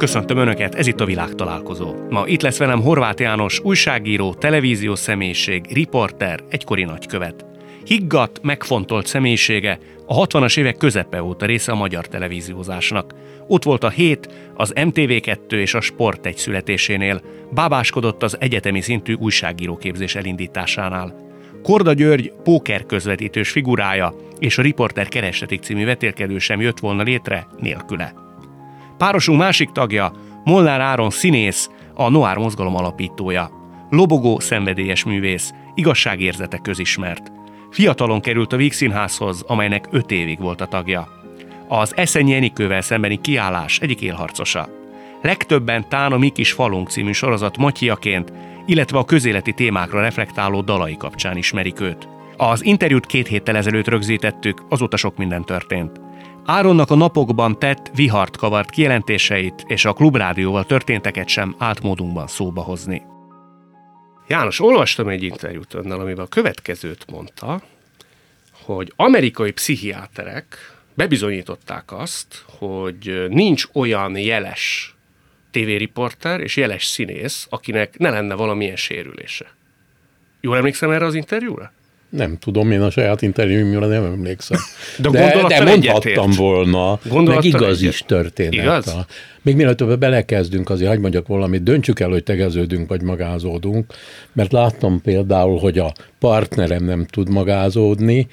Köszöntöm Önöket, ez itt a világtalálkozó. Ma itt lesz velem Horváth János, újságíró, televíziós személyiség, riporter, egykori nagykövet. Higgadt, megfontolt személyisége, a 60-as évek közepe óta része a magyar televíziózásnak. Ott volt a Hét, az MTV2 és a Sport egy születésénél, bábáskodott az egyetemi szintű újságíróképzés elindításánál. Korda György póker közvetítős figurája és a Riporter Kerestetik című vetélkedő sem jött volna létre nélküle. Párosunk másik tagja, Molnár Áron színész, a Noár mozgalom alapítója. Lobogó szenvedélyes művész, igazságérzete közismert. Fiatalon került a Víg Színházhoz, amelynek öt évig volt a tagja. Az Eszenyi Enikővel szembeni kiállás egyik élharcosa. Legtöbben tán a Mi kis falunk című sorozat matyiaként, illetve a közéleti témákra reflektáló dalai kapcsán ismerik őt. Az interjút két héttel ezelőtt rögzítettük, azóta sok minden történt. Áronnak a napokban tett vihart kavart kijelentéseit és a klubrádióval történteket sem átmódunkban szóba hozni. János, olvastam egy interjút önnel, amivel a következőt mondta, hogy amerikai pszichiáterek bebizonyították azt, hogy nincs olyan jeles tévériporter és jeles színész, akinek ne lenne valamilyen sérülése. Jól emlékszem erre az interjúra? Nem tudom, én a saját interjúmra nem emlékszem. De, de, de mondhattam egyetért. volna, meg igaz egyet. is történet. Igaz? Még mielőtt belekezdünk, azért hagyd mondjak valamit, döntsük el, hogy tegeződünk vagy magázódunk, mert láttam például, hogy a partnerem nem tud magázódni,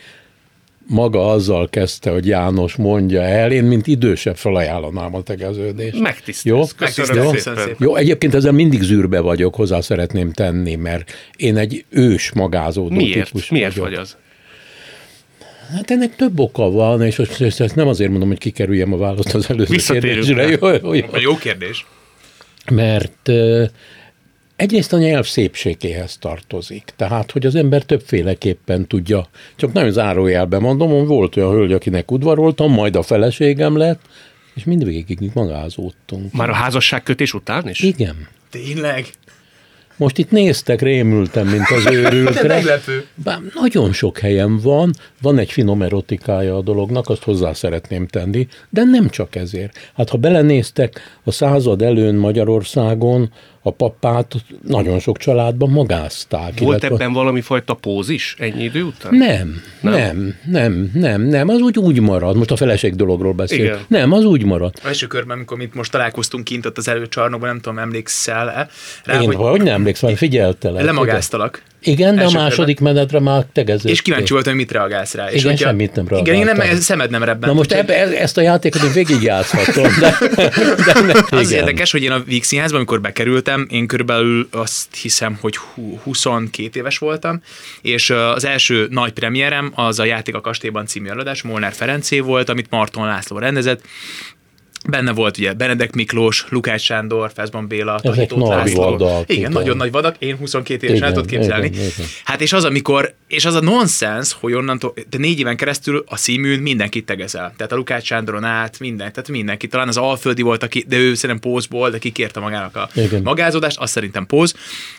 maga azzal kezdte, hogy János mondja el, én mint idősebb felajánlanám a tegeződést. Megtisztelsz. Jó? Megtisztelsz. Jó? Jó, egyébként ezzel mindig zűrbe vagyok, hozzá szeretném tenni, mert én egy ős magázódó Miért? típus Miért vagyok. vagy az? Hát ennek több oka van, és ezt nem azért mondom, hogy kikerüljem a választ az előző kérdésre. Jó, jó, jó. jó kérdés. Mert Egyrészt a nyelv szépségéhez tartozik, tehát, hogy az ember többféleképpen tudja. Csak nagyon zárójelben mondom, hogy volt olyan hölgy, akinek udvaroltam, majd a feleségem lett, és mindvégig magázódtunk. Már a házasságkötés után is? Igen. Tényleg? Most itt néztek, rémültem, mint az őrültre. De meglepő. Bár nagyon sok helyen van, van egy finom erotikája a dolognak, azt hozzá szeretném tenni, de nem csak ezért. Hát ha belenéztek a század előn Magyarországon, a papát nagyon sok családban magázták. Volt illetve... ebben valami fajta póz is ennyi idő után? Nem, nem, nem, nem, nem, nem, az úgy úgy marad. Most a feleség dologról beszél. Igen. Nem, az úgy marad. A első körben, amikor itt most találkoztunk kint ott az előcsarnokban, nem tudom, emlékszel-e? Rá, Én hogy, hogy nem emlékszem, figyeltelek. Lemagáztalak. Igen, de a második körben. menetre már tegezett. És kíváncsi voltam, hogy mit reagálsz rá. És igen, hogyha, semmit nem reagáltam. Igen, én nem, szemed nem rebben. Na most ebbe, ezt a játékot én végigjátszhatom, de, de nem, Az érdekes, hogy én a Víg Színházban, amikor bekerültem, én körülbelül azt hiszem, hogy 22 éves voltam, és az első nagy premierem az a Játék a kastélyban című előadás, Molnár Ferencé volt, amit Marton László rendezett, Benne volt ugye Benedek Miklós, Lukács Sándor, Feszban Béla, Ezek nagy László. Vadak, igen, igen, nagyon nagy vadak, én 22 éves el tudod képzelni. Igen, igen. Hát és az, amikor, és az a nonsens, hogy onnantól, de négy éven keresztül a színműn mindenkit tegezel. Tehát a Lukács Sándoron át, minden, tehát mindenki. Talán az Alföldi volt, aki, de ő szerintem pózból, de kikérte magának a igen. magázódást, azt szerintem póz.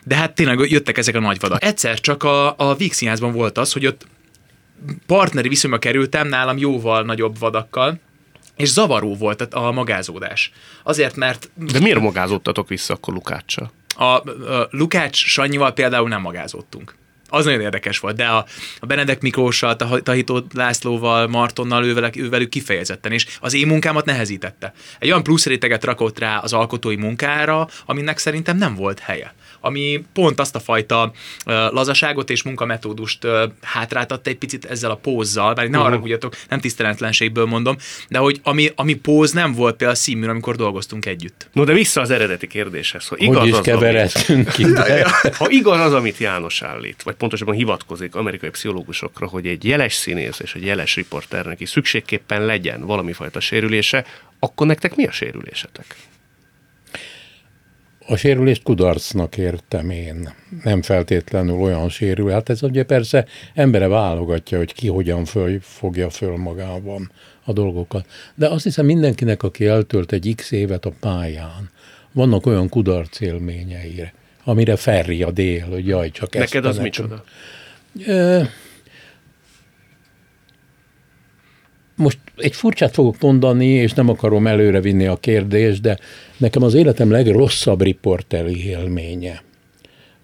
De hát tényleg jöttek ezek a nagy vadak. Egyszer csak a, a Víg Színházban volt az, hogy ott partneri viszonyba kerültem nálam jóval nagyobb vadakkal, és zavaró volt a magázódás. Azért, mert... De miért magázódtatok vissza akkor Lukáccsal? A, a Lukács Sanyival például nem magázódtunk. Az nagyon érdekes volt, de a, a Benedek Miklóssal, a Tahító Lászlóval, Martonnal, ővelük, ővelük kifejezetten, és az én munkámat nehezítette. Egy olyan plusz réteget rakott rá az alkotói munkára, aminek szerintem nem volt helye ami pont azt a fajta lazaságot és munkametódust hátráltatta egy picit ezzel a pózzal, bár ne uh-huh. arra nem tiszteletlenségből mondom, de hogy ami, ami póz nem volt például a színműn, amikor dolgoztunk együtt. No, de vissza az eredeti kérdéshez. Hogy, igaz hogy is az, keveredtünk ki. ha igaz az, amit János állít, vagy pontosabban hivatkozik amerikai pszichológusokra, hogy egy jeles színész és egy jeles riporternek is szükségképpen legyen valami fajta sérülése, akkor nektek mi a sérülésetek? A sérülést kudarcnak értem én. Nem feltétlenül olyan sérül. Hát ez ugye persze embere válogatja, hogy ki hogyan föl, fogja föl magában a dolgokat. De azt hiszem mindenkinek, aki eltölt egy x évet a pályán, vannak olyan kudarc élményei, amire ferri a dél, hogy jaj, csak ezt Neked az nekem. micsoda? Most egy furcsát fogok mondani, és nem akarom előre vinni a kérdést, de nekem az életem legrosszabb riporteri élménye.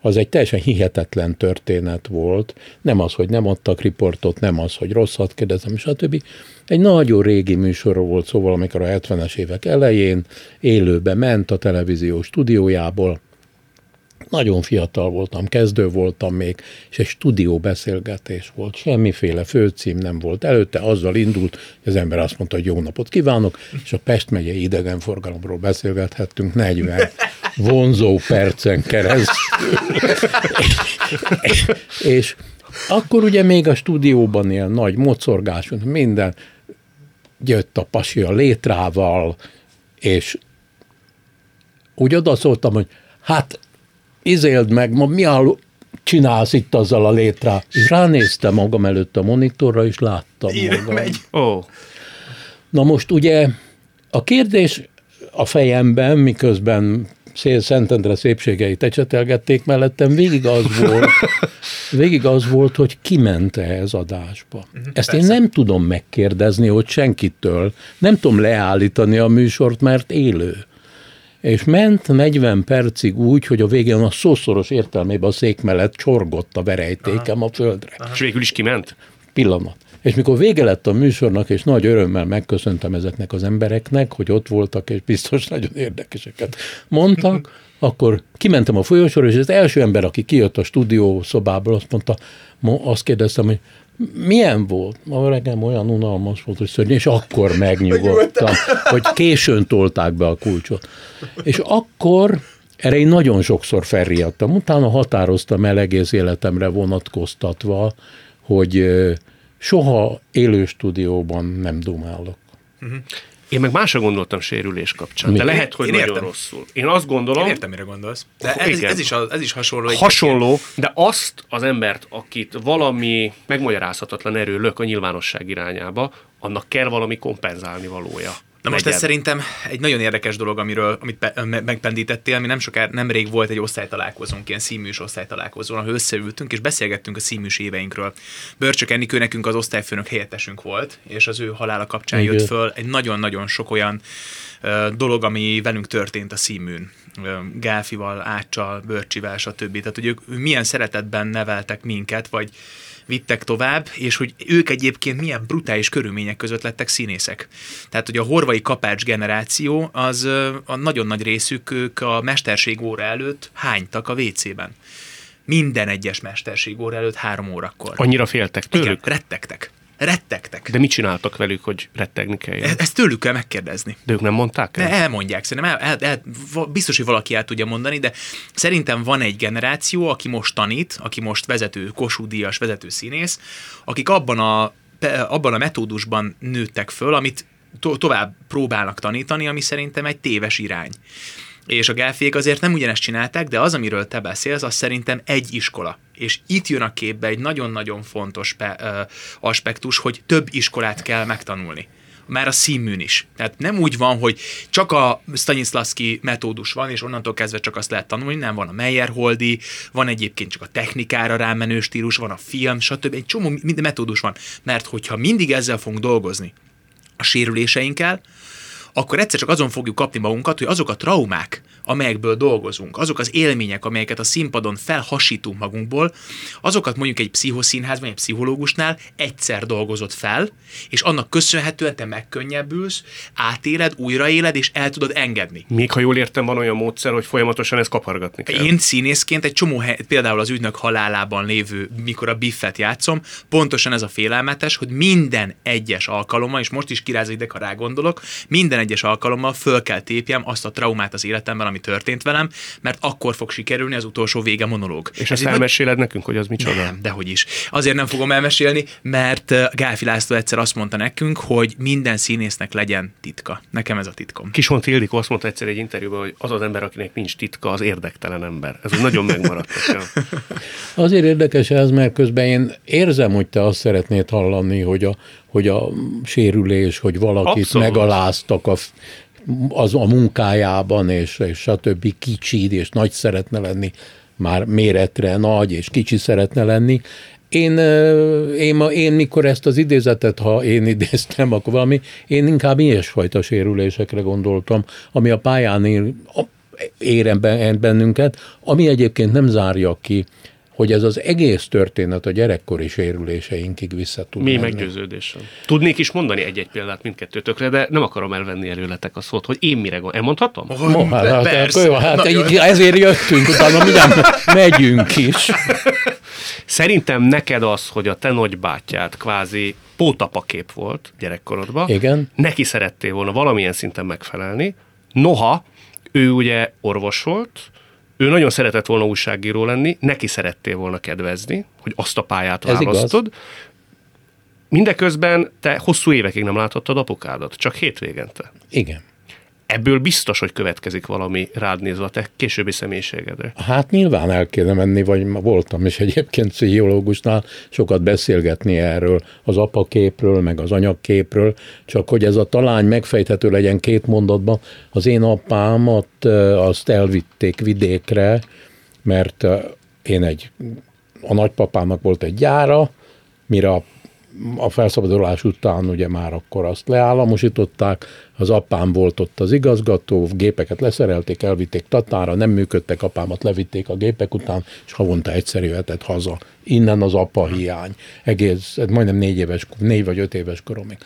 Az egy teljesen hihetetlen történet volt. Nem az, hogy nem adtak riportot, nem az, hogy rosszat kérdezem, stb. Egy nagyon régi műsorról volt szóval, amikor a 70-es évek elején élőbe ment a televízió stúdiójából, nagyon fiatal voltam, kezdő voltam még, és egy stúdió beszélgetés volt. Semmiféle főcím nem volt. Előtte azzal indult, hogy az ember azt mondta, hogy jó napot kívánok, és a Pest megyei idegenforgalomról beszélgethettünk 40 vonzó percen keresztül. és, akkor ugye még a stúdióban ilyen nagy mocorgás, minden, jött a pasi a létrával, és úgy odaszóltam, hogy hát izéld meg, ma mi áll, csinálsz itt azzal a létre? És ránéztem magam előtt a monitorra, és láttam Írek magam. megy. Ó, Na most ugye a kérdés a fejemben, miközben Szél Szentendre szépségeit ecsetelgették mellettem, végig az volt, végig az volt, hogy ki ment ehhez adásba. Ezt én nem tudom megkérdezni, hogy senkitől. Nem tudom leállítani a műsort, mert élő. És ment 40 percig úgy, hogy a végén a szószoros értelmében a szék mellett csorgott a verejtékem a földre és végül is kiment? pillanat. És mikor vége lett a műsornak, és nagy örömmel megköszöntem ezeknek az embereknek, hogy ott voltak, és biztos nagyon érdekeseket mondtak, akkor kimentem a folyosóra, és az első ember, aki kijött a stúdió szobából, azt mondta, mo- azt kérdeztem, hogy milyen volt? Ma reggel olyan unalmas volt, hogy szörnyű, és akkor megnyugodtam, hogy későn tolták be a kulcsot. És akkor erre én nagyon sokszor felriadtam. Utána határoztam el egész életemre vonatkoztatva, hogy soha élő stúdióban nem dumálok. Én meg másra gondoltam sérülés kapcsán, Mi? de lehet, hogy Én nagyon értem. rosszul. Én azt gondolom, Én értem, mire gondolsz. De ez, Igen. ez, is, a- ez is hasonló. hasonló, de azt az embert, akit valami megmagyarázhatatlan erő lök a nyilvánosság irányába, annak kell valami kompenzálni valója. Na most ez szerintem egy nagyon érdekes dolog, amiről, amit pe- me- megpendítettél, mi nem soká, nemrég volt egy osztálytalálkozónk, ilyen színműs osztálytalálkozón, ahol összeültünk és beszélgettünk a színműs éveinkről. Börcsök Enikő nekünk az osztályfőnök helyettesünk volt, és az ő halála kapcsán Igen. jött föl egy nagyon-nagyon sok olyan dolog, ami velünk történt a színműn. Ö, Gáfival, Áccsal, Börcsivel, stb. Tehát, hogy ők milyen szeretetben neveltek minket, vagy vittek tovább, és hogy ők egyébként milyen brutális körülmények között lettek színészek. Tehát, hogy a horvai kapács generáció, az a nagyon nagy részük ők a mesterség óra előtt hánytak a WC-ben. Minden egyes mesterség óra előtt három órakor. Annyira féltek Igen, tőlük? rettegtek. Rettegtek. De mit csináltak velük, hogy rettegni kell? E- Ezt tőlük kell megkérdezni. De ők nem mondták el? Ne, elmondják, szerintem el, el, el, biztos, hogy valaki el tudja mondani, de szerintem van egy generáció, aki most tanít, aki most vezető, Kossuth Díjas vezető színész, akik abban a, abban a metódusban nőttek föl, amit to- tovább próbálnak tanítani, ami szerintem egy téves irány. És a gáfék azért nem ugyanezt csinálták, de az, amiről te beszélsz, az szerintem egy iskola. És itt jön a képbe egy nagyon-nagyon fontos pe, ö, aspektus, hogy több iskolát kell megtanulni már a színműn is. Tehát nem úgy van, hogy csak a Stanislavski metódus van, és onnantól kezdve csak azt lehet tanulni, nem van a Meyerholdi, van egyébként csak a technikára rámenő stílus, van a film, stb. Egy csomó minden metódus van. Mert hogyha mindig ezzel fogunk dolgozni, a sérüléseinkkel, akkor egyszer csak azon fogjuk kapni magunkat, hogy azok a traumák, amelyekből dolgozunk, azok az élmények, amelyeket a színpadon felhasítunk magunkból, azokat mondjuk egy pszichoszínházban, egy pszichológusnál egyszer dolgozott fel, és annak köszönhetően te megkönnyebbülsz, átéled, újraéled, és el tudod engedni. Még ha jól értem, van olyan módszer, hogy folyamatosan ezt kapargatni kell. Én színészként egy csomó hely, például az ügynök halálában lévő, mikor a biffet játszom, pontosan ez a félelmetes, hogy minden egyes alkalommal, és most is kiráz ide, ha rá gondolok, minden egyes alkalommal föl kell tépjem azt a traumát az életemben, ami történt velem, mert akkor fog sikerülni az utolsó vége monológ. És Ez ezt elmeséled nekünk, hogy az micsoda? nem, dehogy is. Azért nem fogom elmesélni, mert Gálfi László egyszer azt mondta nekünk, hogy minden színésznek legyen titka. Nekem ez a titkom. Kishont Ildikó azt mondta egyszer egy interjúban, hogy az az ember, akinek nincs titka, az érdektelen ember. Ez nagyon megmaradt. Azért érdekes ez, mert közben én érzem, hogy te azt szeretnéd hallani, hogy a, hogy a sérülés, hogy valakit Abszolút. megaláztak a, az a munkájában, és, és stb. kicsi, és nagy szeretne lenni, már méretre nagy, és kicsi szeretne lenni. én, én, én mikor ezt az idézetet, ha én idéztem, akkor valami, én inkább ilyesfajta sérülésekre gondoltam, ami a pályán ér, ér bennünket, ami egyébként nem zárja ki hogy ez az egész történet a gyerekkori sérüléseinkig vissza tud Mi meggyőződésem. Tudnék is mondani egy-egy példát mindkettőtökre, de nem akarom elvenni előletek a szót, hogy én mire gondolom. Elmondhatom? Oh, hát, hát, persze. Jó, hát ezért jöttünk, utána mindjárt megyünk is. Szerintem neked az, hogy a te nagybátyád kvázi pótapakép volt gyerekkorodban, Igen. neki szerettél volna valamilyen szinten megfelelni, noha ő ugye orvos volt, ő nagyon szeretett volna újságíró lenni, neki szerettél volna kedvezni, hogy azt a pályát Ez választod. Igaz. Mindeközben te hosszú évekig nem láthattad apukádat, csak hétvégente. Igen. Ebből biztos, hogy következik valami rád nézve a te későbbi személyiségedre. Hát nyilván el kéne menni, vagy voltam is egyébként pszichológusnál sokat beszélgetni erről, az apaképről, meg az anyagképről, csak hogy ez a talány megfejthető legyen két mondatban. Az én apámat azt elvitték vidékre, mert én egy, a nagypapának volt egy gyára, mire a a felszabadulás után ugye már akkor azt leállamosították, az apám volt ott az igazgató, gépeket leszerelték, elvitték Tatára, nem működtek, apámat levitték a gépek után, és havonta egyszer jöhetett haza. Innen az apa hiány. Egész, majdnem négy éves, négy vagy öt éves koromig.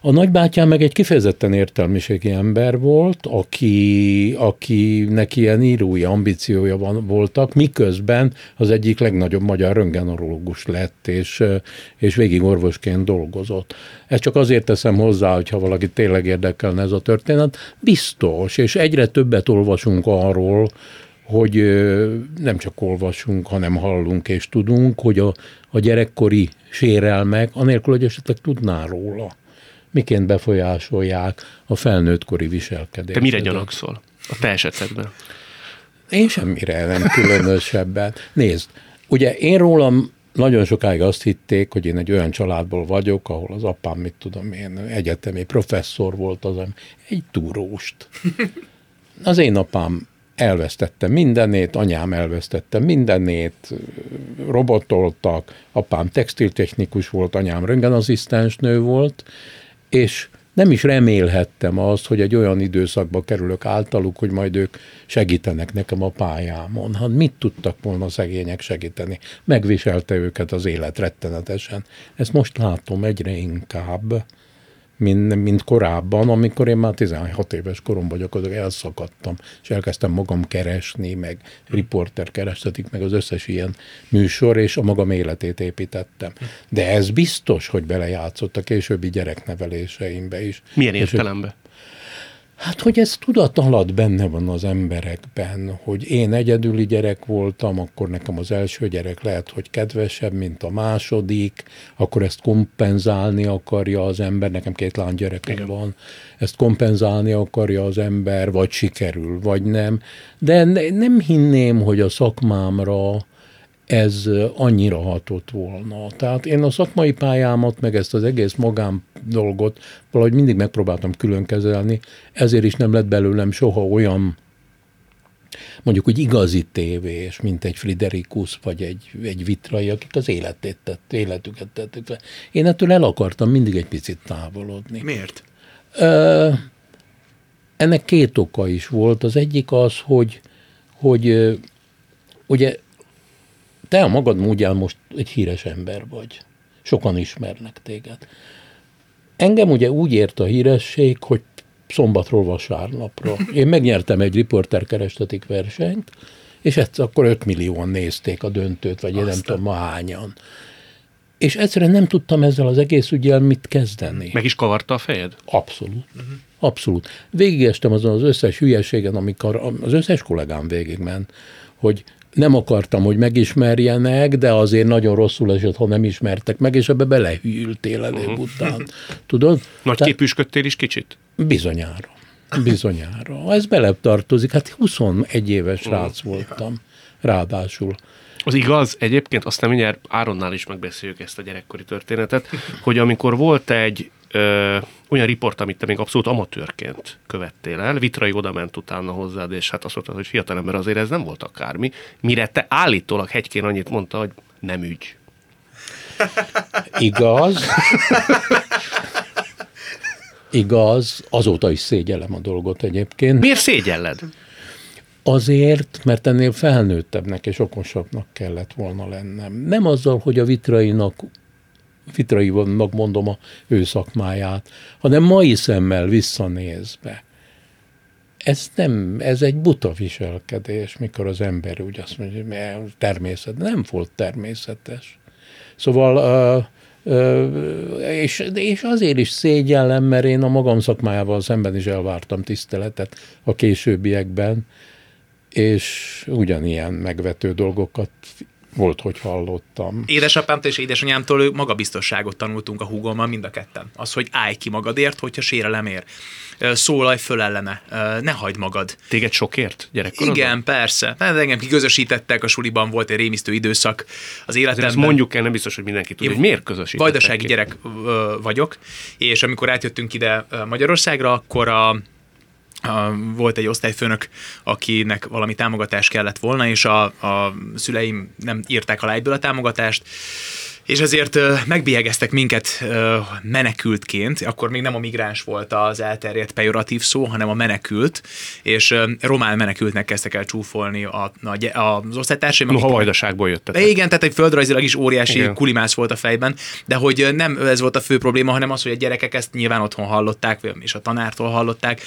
A nagybátyám meg egy kifejezetten értelmiségi ember volt, aki, akinek ilyen írói ambíciója van, voltak, miközben az egyik legnagyobb magyar röntgenorológus lett, és, és végig orvosként dolgozott. Ezt csak azért teszem hozzá, hogyha valaki tényleg érdekelne ez a történet. Biztos, és egyre többet olvasunk arról, hogy nem csak olvasunk, hanem hallunk és tudunk, hogy a, a gyerekkori sérelmek, anélkül, hogy esetleg tudná róla miként befolyásolják a felnőttkori viselkedést. Te mire gyanakszol a te esetedben? Én semmire nem különösebben. Nézd, ugye én rólam nagyon sokáig azt hitték, hogy én egy olyan családból vagyok, ahol az apám, mit tudom én, egyetemi professzor volt az, egy túróst. Az én apám elvesztette mindenét, anyám elvesztette mindenét, robotoltak, apám textiltechnikus volt, anyám röntgenasszisztens nő volt, és nem is remélhettem azt, hogy egy olyan időszakba kerülök általuk, hogy majd ők segítenek nekem a pályámon. Hát mit tudtak volna szegények segíteni? Megviselte őket az élet rettenetesen. Ezt most látom egyre inkább mint, mint korábban, amikor én már 16 éves korom vagyok, azok elszakadtam, és elkezdtem magam keresni, meg riporter kerestetik, meg az összes ilyen műsor, és a magam életét építettem. De ez biztos, hogy belejátszott a későbbi gyerekneveléseimbe is. Milyen értelemben? Hát, hogy ez tudat alatt benne van az emberekben, hogy én egyedüli gyerek voltam, akkor nekem az első gyerek lehet, hogy kedvesebb, mint a második, akkor ezt kompenzálni akarja az ember, nekem két lánygyerekem Igen. van, ezt kompenzálni akarja az ember, vagy sikerül, vagy nem. De nem hinném, hogy a szakmámra ez annyira hatott volna. Tehát én a szakmai pályámat, meg ezt az egész magám dolgot valahogy mindig megpróbáltam külön kezelni, ezért is nem lett belőlem soha olyan mondjuk hogy igazi tévés, mint egy Friderikus vagy egy, egy Vitrai, akik az életét tett, életüket tették fel. Én ettől el akartam mindig egy picit távolodni. Miért? Ö, ennek két oka is volt. Az egyik az, hogy, hogy ugye te a magad módján most egy híres ember vagy. Sokan ismernek téged. Engem ugye úgy ért a híresség, hogy szombatról vasárnapra. Én megnyertem egy riporter kerestetik versenyt, és egyszer akkor 5 millióan nézték a döntőt, vagy én nem tudom ma hányan. És egyszerűen nem tudtam ezzel az egész ügyel mit kezdeni. Meg is kavarta a fejed? Abszolút. Uh-huh. Abszolút. Végigestem azon az összes hülyeségen, amikor az összes kollégám végigment, hogy nem akartam, hogy megismerjenek, de azért nagyon rosszul esett, ha nem ismertek meg, és ebbe belehűltél előbb uh-huh. után. Tudod? Nagy Te... képüsködtél is kicsit? Bizonyára. Bizonyára. Ez bele tartozik. Hát 21 éves uh-huh. rác voltam. Ráadásul. Az igaz, egyébként azt nem mindjárt Áronnál is megbeszéljük ezt a gyerekkori történetet, hogy amikor volt egy ö, olyan riport, amit te még abszolút amatőrként követtél el, Vitrai oda ment utána hozzád, és hát azt mondta, hogy fiatalember azért ez nem volt akármi, mire te állítólag hegykén annyit mondta, hogy nem ügy. Igaz. Igaz, azóta is szégyellem a dolgot egyébként. Miért szégyelled? Azért, mert ennél felnőttebbnek és okosabbnak kellett volna lennem. Nem azzal, hogy a vitrainak vitrainak mondom a ő szakmáját, hanem mai szemmel visszanézve. Ez nem, ez egy buta viselkedés, mikor az ember úgy azt mondja, hogy természet, nem volt természetes. Szóval, és, és azért is szégyellem, mert én a magam szakmájával szemben is elvártam tiszteletet a későbbiekben, és ugyanilyen megvető dolgokat volt, hogy hallottam. Édesapámtól és édesanyámtól magabiztosságot tanultunk a húgommal mind a ketten. Az, hogy állj ki magadért, hogyha sérelem ér. Szólalj föl ellene, ne hagyd magad. Téged sokért gyerekkorodban? Igen, persze. Hát engem kiközösítettek, a suliban volt egy rémisztő időszak az életemben. Ezt mondjuk el, nem biztos, hogy mindenki tudja, hogy miért közösítettek Vajdasági ki. gyerek vagyok, és amikor átjöttünk ide Magyarországra, akkor a volt egy osztályfőnök, akinek valami támogatás kellett volna, és a, a szüleim nem írták alá egyből a támogatást, és ezért megbélyegeztek minket menekültként, akkor még nem a migráns volt az elterjedt pejoratív szó, hanem a menekült, és román menekültnek kezdtek el csúfolni a, a, az osztálytársaim. Noha vajdaságból jöttek. Igen, tehát egy földrajzilag is óriási Igen. kulimász volt a fejben, de hogy nem ez volt a fő probléma, hanem az, hogy a gyerekek ezt nyilván otthon hallották, és a tanártól hallották.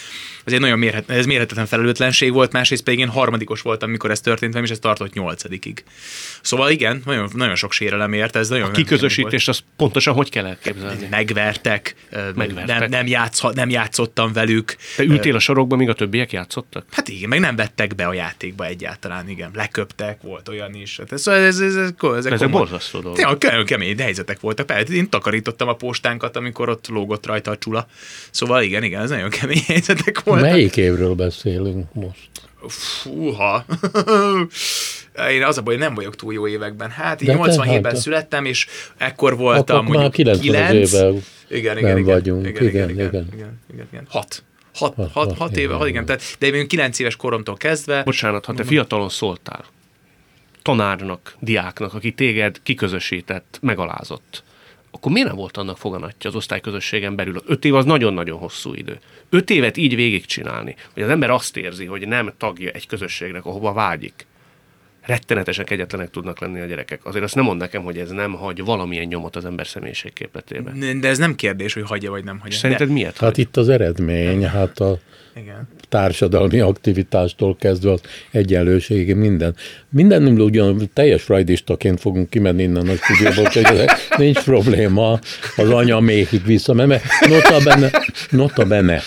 Ez egy nagyon mérhet, ez mérhetetlen felelőtlenség volt, másrészt pedig én harmadikos voltam, amikor ez történt és ez tartott nyolcadikig. Szóval igen, nagyon, nagyon sok sérelem ért, ez nagyon a kiközösítés az pontosan hogy kell elképzelni? Megvertek, Megvertek. Nem, nem, játsz, nem játszottam velük. Te ültél a sarokban, míg a többiek játszottak? Hát igen, meg nem vettek be a játékba egyáltalán, igen. Leköptek, volt olyan is. Hát ez, ez, ez, ez, ezek, ezek borzasztó dolgok. Ja, kemény helyzetek voltak. Persze, én takarítottam a postánkat, amikor ott lógott rajta a csula. Szóval igen, igen, ez nagyon kemény helyzetek voltak. Melyik évről beszélünk most? Fúha. Én az a baj, hogy nem vagyok túl jó években. Hát én 87-ben hát, születtem, és ekkor voltam akkor mondjuk 9 évvel igen, igen, igen, vagyunk. Igen, igen, igen, igen, igen, igen, igen. Hat. Hat, hat, hat, hat éve, hat, igen. Tehát, de én 9 éves koromtól kezdve... Bocsánat, ha te fiatalon szóltál tanárnak, diáknak, aki téged kiközösített, megalázott, akkor miért nem volt annak foganatja az osztályközösségen belül? Öt év az nagyon-nagyon hosszú idő. Öt évet így végigcsinálni, hogy az ember azt érzi, hogy nem tagja egy közösségnek, ahova vágyik, rettenetesen kegyetlenek tudnak lenni a gyerekek. Azért azt nem mond nekem, hogy ez nem hagy valamilyen nyomot az ember személyiségképletében. De ez nem kérdés, hogy hagyja vagy nem hagyja. Szerinted de... miért? Hát hagy? itt az eredmény, hát a Igen. társadalmi aktivitástól kezdve az egyenlőségig minden. Minden ugyan teljes frajdistaként fogunk kimenni innen a stúdióból, hogy nincs probléma az anya méhig vissza, mert nota bene, nota bene,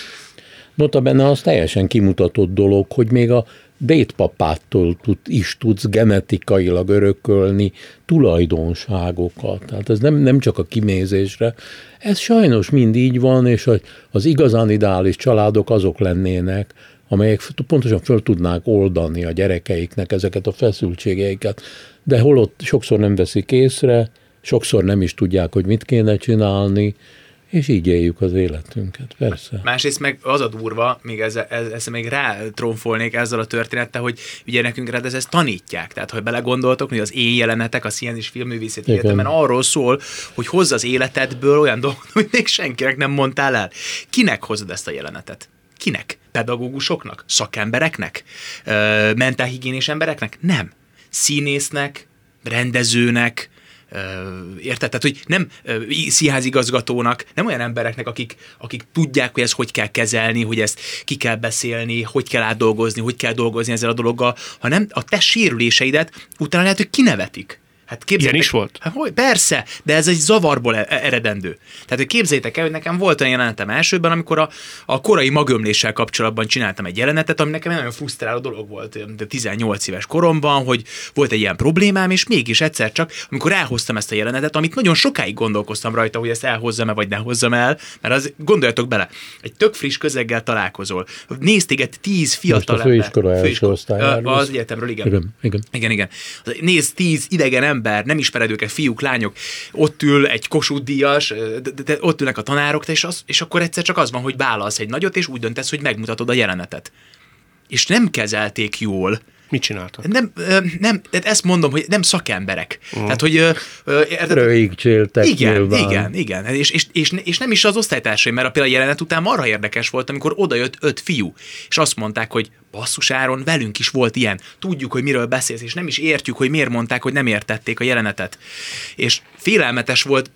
nota bene az teljesen kimutatott dolog, hogy még a dédpapától tud, is tudsz genetikailag örökölni tulajdonságokat. Tehát ez nem, nem csak a kimézésre. Ez sajnos mind így van, és az igazán ideális családok azok lennének, amelyek pontosan föl tudnák oldani a gyerekeiknek ezeket a feszültségeiket, de holott sokszor nem veszik észre, sokszor nem is tudják, hogy mit kéne csinálni, és így éljük az életünket, persze. Másrészt meg az a durva, még ezzel, ezzel még trónfolnék ezzel a történettel, hogy ugye nekünk rád ezt tanítják. Tehát, hogy belegondoltok, hogy az én jelenetek, a Szín és Filmművészeti Egyetemen arról szól, hogy hozz az életedből olyan dolgot, hogy még senkinek nem mondtál el. Kinek hozod ezt a jelenetet? Kinek? Pedagógusoknak? Szakembereknek? mentálhigiénés embereknek? Nem. Színésznek, rendezőnek, Érted? Tehát, hogy nem színházigazgatónak, nem olyan embereknek, akik, akik tudják, hogy ezt hogy kell kezelni, hogy ezt ki kell beszélni, hogy kell átdolgozni, hogy kell dolgozni ezzel a dologgal, hanem a te sérüléseidet utána lehet, hogy kinevetik. Hát Ilyen is volt? Hát, hogy, persze, de ez egy zavarból e- eredendő. Tehát, hogy képzeljétek el, hogy nekem volt olyan jelenetem elsőben, amikor a, a korai magömléssel kapcsolatban csináltam egy jelenetet, ami nekem nagyon frusztráló dolog volt de 18 éves koromban, hogy volt egy ilyen problémám, és mégis egyszer csak, amikor elhoztam ezt a jelenetet, amit nagyon sokáig gondolkoztam rajta, hogy ezt elhozzam-e, vagy ne hozzam el, mert az, gondoljatok bele, egy tök friss közeggel találkozol. Nézd téged tíz fiatal Most a főiskola első osztályáról. Az egyetemről, igen. Igen, igen. igen, igen. Nézd tíz idegen ember, ember, nem ismered őket, fiúk, lányok, ott ül egy Kossuth Díjas, de, de, de ott ülnek a tanárok, és, az, és akkor egyszer csak az van, hogy válasz egy nagyot, és úgy döntesz, hogy megmutatod a jelenetet. És nem kezelték jól, Mit csináltak? Nem, nem, tehát ezt mondom, hogy nem szakemberek. Mm. Tehát, hogy... Röhigcséltek igen, nyilván. igen, igen. És, és, és, és, nem is az osztálytársaim, mert a például jelenet után marha érdekes volt, amikor odajött öt fiú, és azt mondták, hogy basszus Áron, velünk is volt ilyen. Tudjuk, hogy miről beszélsz, és nem is értjük, hogy miért mondták, hogy nem értették a jelenetet. És félelmetes volt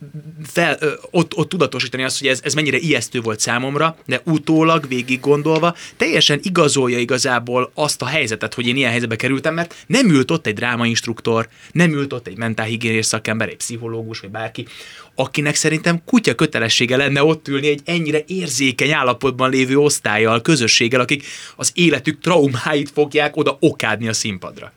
fel, ö, ott, ott tudatosítani azt, hogy ez, ez mennyire ijesztő volt számomra, de utólag végig gondolva teljesen igazolja igazából azt a helyzetet, hogy én ilyen helyzetbe kerültem, mert nem ült ott egy drámainstruktor, nem ült ott egy mentálhigiénés szakember, egy pszichológus, vagy bárki, akinek szerintem kutya kötelessége lenne ott ülni egy ennyire érzékeny állapotban lévő osztályjal, közösséggel, akik az életük traumáit fogják oda okádni a színpadra.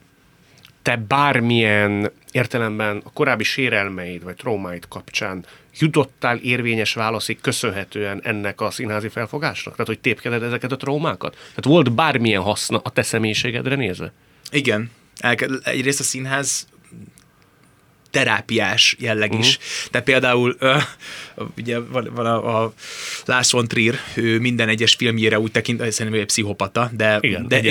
Te bármilyen értelemben a korábbi sérelmeid vagy traumáid kapcsán jutottál érvényes válaszig köszönhetően ennek a színházi felfogásnak? Tehát, hogy tépkeded ezeket a traumákat? Tehát volt bármilyen haszna a te személyiségedre nézve? Igen. Elke- egyrészt a színház terápiás jelleg is. Uh-huh. Tehát például ö, ugye van, van a, a Lars von Trier, ő minden egyes filmjére úgy tekint, szerintem ő egy pszichopata, de, Igen, de,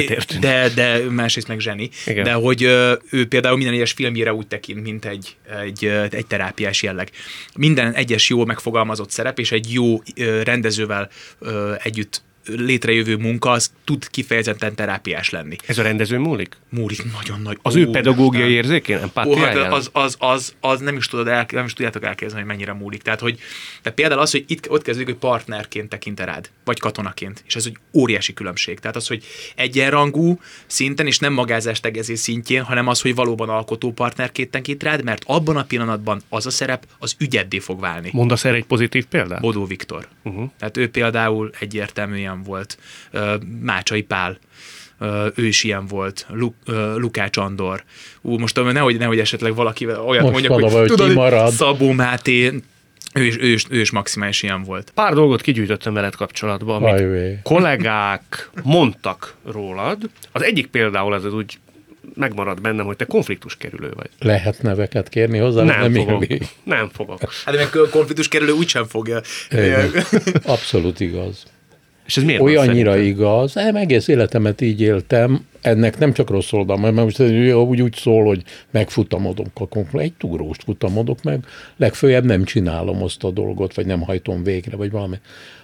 de, de másrészt meg zseni. Igen. De hogy ö, ő például minden egyes filmjére úgy tekint, mint egy, egy, egy terápiás jelleg. Minden egyes jó megfogalmazott szerep, és egy jó rendezővel ö, együtt létrejövő munka, az tud kifejezetten terápiás lenni. Ez a rendező múlik? Múlik nagyon nagy. Az Ó, ő pedagógiai érzékén, Ó, hát empátiáján? az, az, az, az, nem is tudod el, nem is tudjátok elképzelni, hogy mennyire múlik. Tehát, hogy tehát például az, hogy itt ott kezdődik, hogy partnerként tekint rád, vagy katonaként, és ez egy óriási különbség. Tehát az, hogy egyenrangú szinten, és nem magázás tegezés szintjén, hanem az, hogy valóban alkotó partnerként tekint rád, mert abban a pillanatban az a szerep az ügyeddé fog válni. Mondasz erre egy pozitív példát? Bodó Viktor. Uh-huh. Tehát ő például egyértelműen volt. Ö, Mácsai Pál, ő is ilyen volt. Lu, ö, Lukács Andor. Ú, most nehogy, nehogy esetleg valaki olyat Most mondja, valahol hogy tudod, hogy Szabó Máté, ő is, ő, is, ő is maximális ilyen volt. Pár dolgot kigyűjtöttem veled kapcsolatban, amit Ajvé. kollégák mondtak rólad. Az egyik például az, az úgy megmarad bennem, hogy te konfliktus kerülő vagy. Lehet neveket kérni hozzá? Nem, nem fogok. érvi. Nem fogok. Hát de meg konfliktus kerülő úgysem fogja. Abszolút igaz. És ez miért van Olyannyira szerinted? igaz, nem, egész életemet így éltem, ennek nem csak rossz oldal, mert most úgy, úgy szól, hogy megfutamodok a konfliktus, egy túróst futamodok meg, legfőjebb nem csinálom azt a dolgot, vagy nem hajtom végre, vagy valami,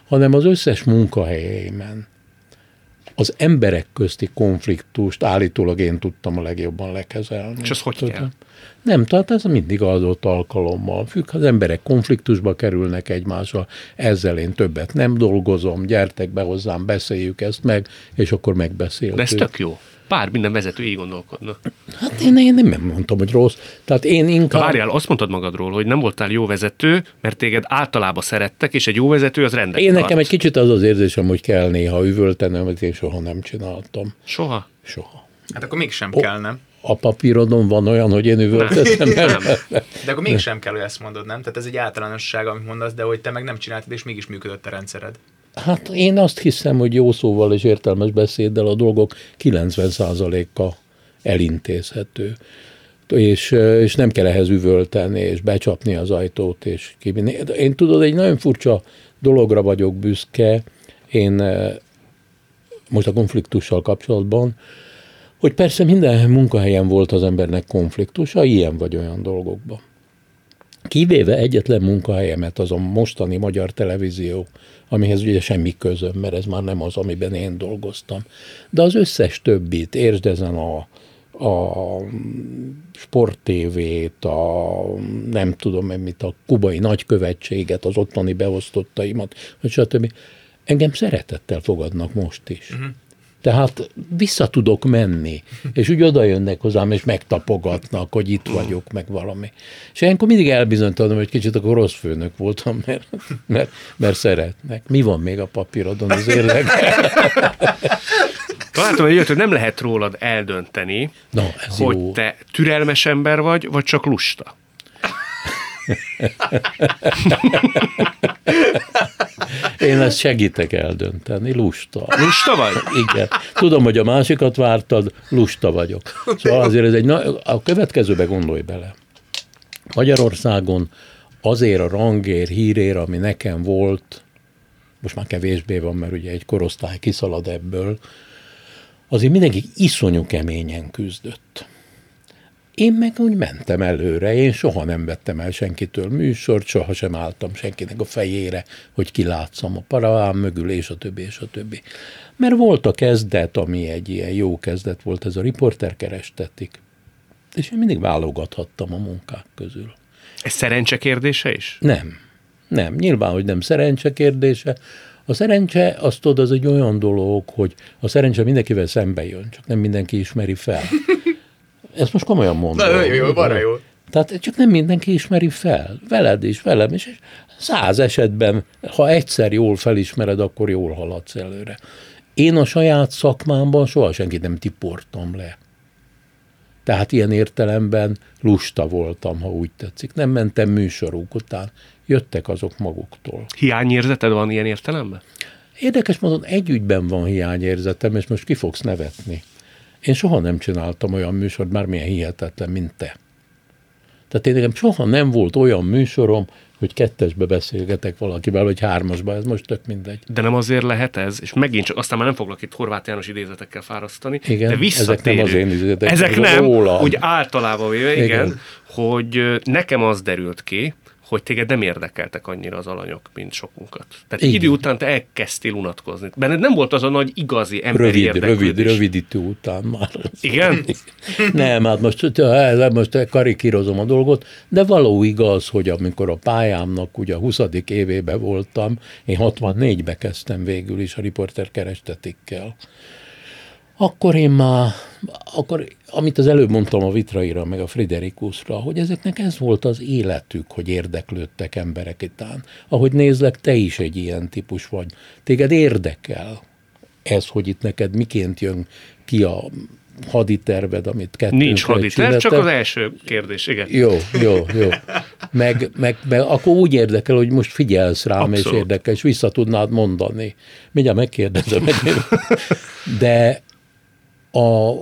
hanem az összes munkahelyeimen az emberek közti konfliktust állítólag én tudtam a legjobban lekezelni. És az hogy Tudod? kell? Nem, tehát ez mindig adott alkalommal függ. Az emberek konfliktusba kerülnek egymással, ezzel én többet nem dolgozom, gyertek be hozzám, beszéljük ezt meg, és akkor megbeszéltük. De ez tök jó. Pár minden vezető így gondolkodna. Hát én, én nem mondtam, hogy rossz. Tehát én Na inkább... várjál, azt mondtad magadról, hogy nem voltál jó vezető, mert téged általában szerettek, és egy jó vezető az rendet Én nekem egy kicsit az az érzésem, hogy kell néha üvöltenem, amit én soha nem csináltam. Soha. Soha. Hát akkor mégsem Ó. kell, nem? A papírodon van olyan, hogy én üvöltettem el. Nem. De akkor mégsem kell, hogy ezt mondod, nem? Tehát ez egy általánosság, amit mondasz, de hogy te meg nem csináltad, és mégis működött a rendszered. Hát én azt hiszem, hogy jó szóval és értelmes beszéddel a dolgok 90%-a elintézhető. És, és nem kell ehhez üvölteni, és becsapni az ajtót, és kivinni. Én tudod, egy nagyon furcsa dologra vagyok büszke, én eh, most a konfliktussal kapcsolatban, hogy persze minden munkahelyen volt az embernek konfliktusa, ilyen vagy olyan dolgokban. Kivéve egyetlen munkahelyemet, az a mostani magyar televízió, amihez ugye semmi közöm, mert ez már nem az, amiben én dolgoztam. De az összes többit, értsd ezen a, a sporttévét, a nem tudom én mit, a kubai nagykövetséget, az ottani beosztottaimat, stb. Engem szeretettel fogadnak most is. Uh-huh. Tehát vissza tudok menni, és úgy oda jönnek hozzám, és megtapogatnak, hogy itt vagyok, meg valami. És ilyenkor mindig elbizonytalanodom, hogy kicsit akkor rossz főnök voltam, mert, mert, mert szeretnek. Mi van még a papírodon az érdekel? Találtam egy hogy nem lehet rólad eldönteni, Na, ez hogy jó. te türelmes ember vagy, vagy csak lusta. Én ezt segítek eldönteni, lusta. Lusta vagy? Igen. Tudom, hogy a másikat vártad, lusta vagyok. Szóval azért ez egy, na- a következőbe gondolj bele. Magyarországon azért a rangér, hírér, ami nekem volt, most már kevésbé van, mert ugye egy korosztály kiszalad ebből, azért mindenki iszonyú keményen küzdött. Én meg úgy mentem előre, én soha nem vettem el senkitől műsort, soha sem álltam senkinek a fejére, hogy kilátszam a paravám mögül, és a többi, és a többi. Mert volt a kezdet, ami egy ilyen jó kezdet volt, ez a riporter kerestetik. És én mindig válogathattam a munkák közül. Ez szerencse kérdése is? Nem. Nem. Nyilván, hogy nem szerencse kérdése. A szerencse, azt tudod, az egy olyan dolog, hogy a szerencse mindenkivel szembe jön, csak nem mindenki ismeri fel. Ezt most komolyan mondom. Na, jó, jó, van jó. Tehát csak nem mindenki ismeri fel. Veled is, velem is. És száz esetben, ha egyszer jól felismered, akkor jól haladsz előre. Én a saját szakmámban soha senkit nem tiportam le. Tehát ilyen értelemben lusta voltam, ha úgy tetszik. Nem mentem műsoruk után. Jöttek azok maguktól. Hiányérzeted van ilyen értelemben? Érdekes módon egy ügyben van hiányérzetem, és most ki fogsz nevetni. Én soha nem csináltam olyan műsort, már milyen hihetetlen, mint te. Tehát én nekem soha nem volt olyan műsorom, hogy kettesbe beszélgetek valakivel, vagy hármasba, ez most tök mindegy. De nem azért lehet ez, és megint csak, aztán már nem foglak itt Horváth János idézetekkel fárasztani, Igen, de visszatérő. ezek nem az én idézetek, Ezek nem, rólam. úgy általában véve, igen, igen, hogy nekem az derült ki, hogy téged nem érdekeltek annyira az alanyok, mint sokunkat. Tehát Igen. idő után te elkezdtél unatkozni. Benned nem volt az a nagy igazi emberi Rövid, rövid, érdeklődés. rövidítő után már. Igen? Nem, hát most, most karikírozom a dolgot, de való igaz, hogy amikor a pályámnak ugye a 20. évébe voltam, én 64-be kezdtem végül is a riporter kerestetikkel. Akkor én már, akkor, amit az előbb mondtam a Vitraira, meg a Friderikusra, hogy ezeknek ez volt az életük, hogy érdeklődtek emberek után. Ahogy nézlek, te is egy ilyen típus vagy. Téged érdekel ez, hogy itt neked miként jön ki a haditerved, amit kettőnkre Nincs haditerv, csak az első kérdés, igen. Jó, jó, jó. Meg, meg, meg akkor úgy érdekel, hogy most figyelsz rám, Abszolút. és érdekel, és vissza tudnád mondani. Mindjárt megkérdezem meg. De a,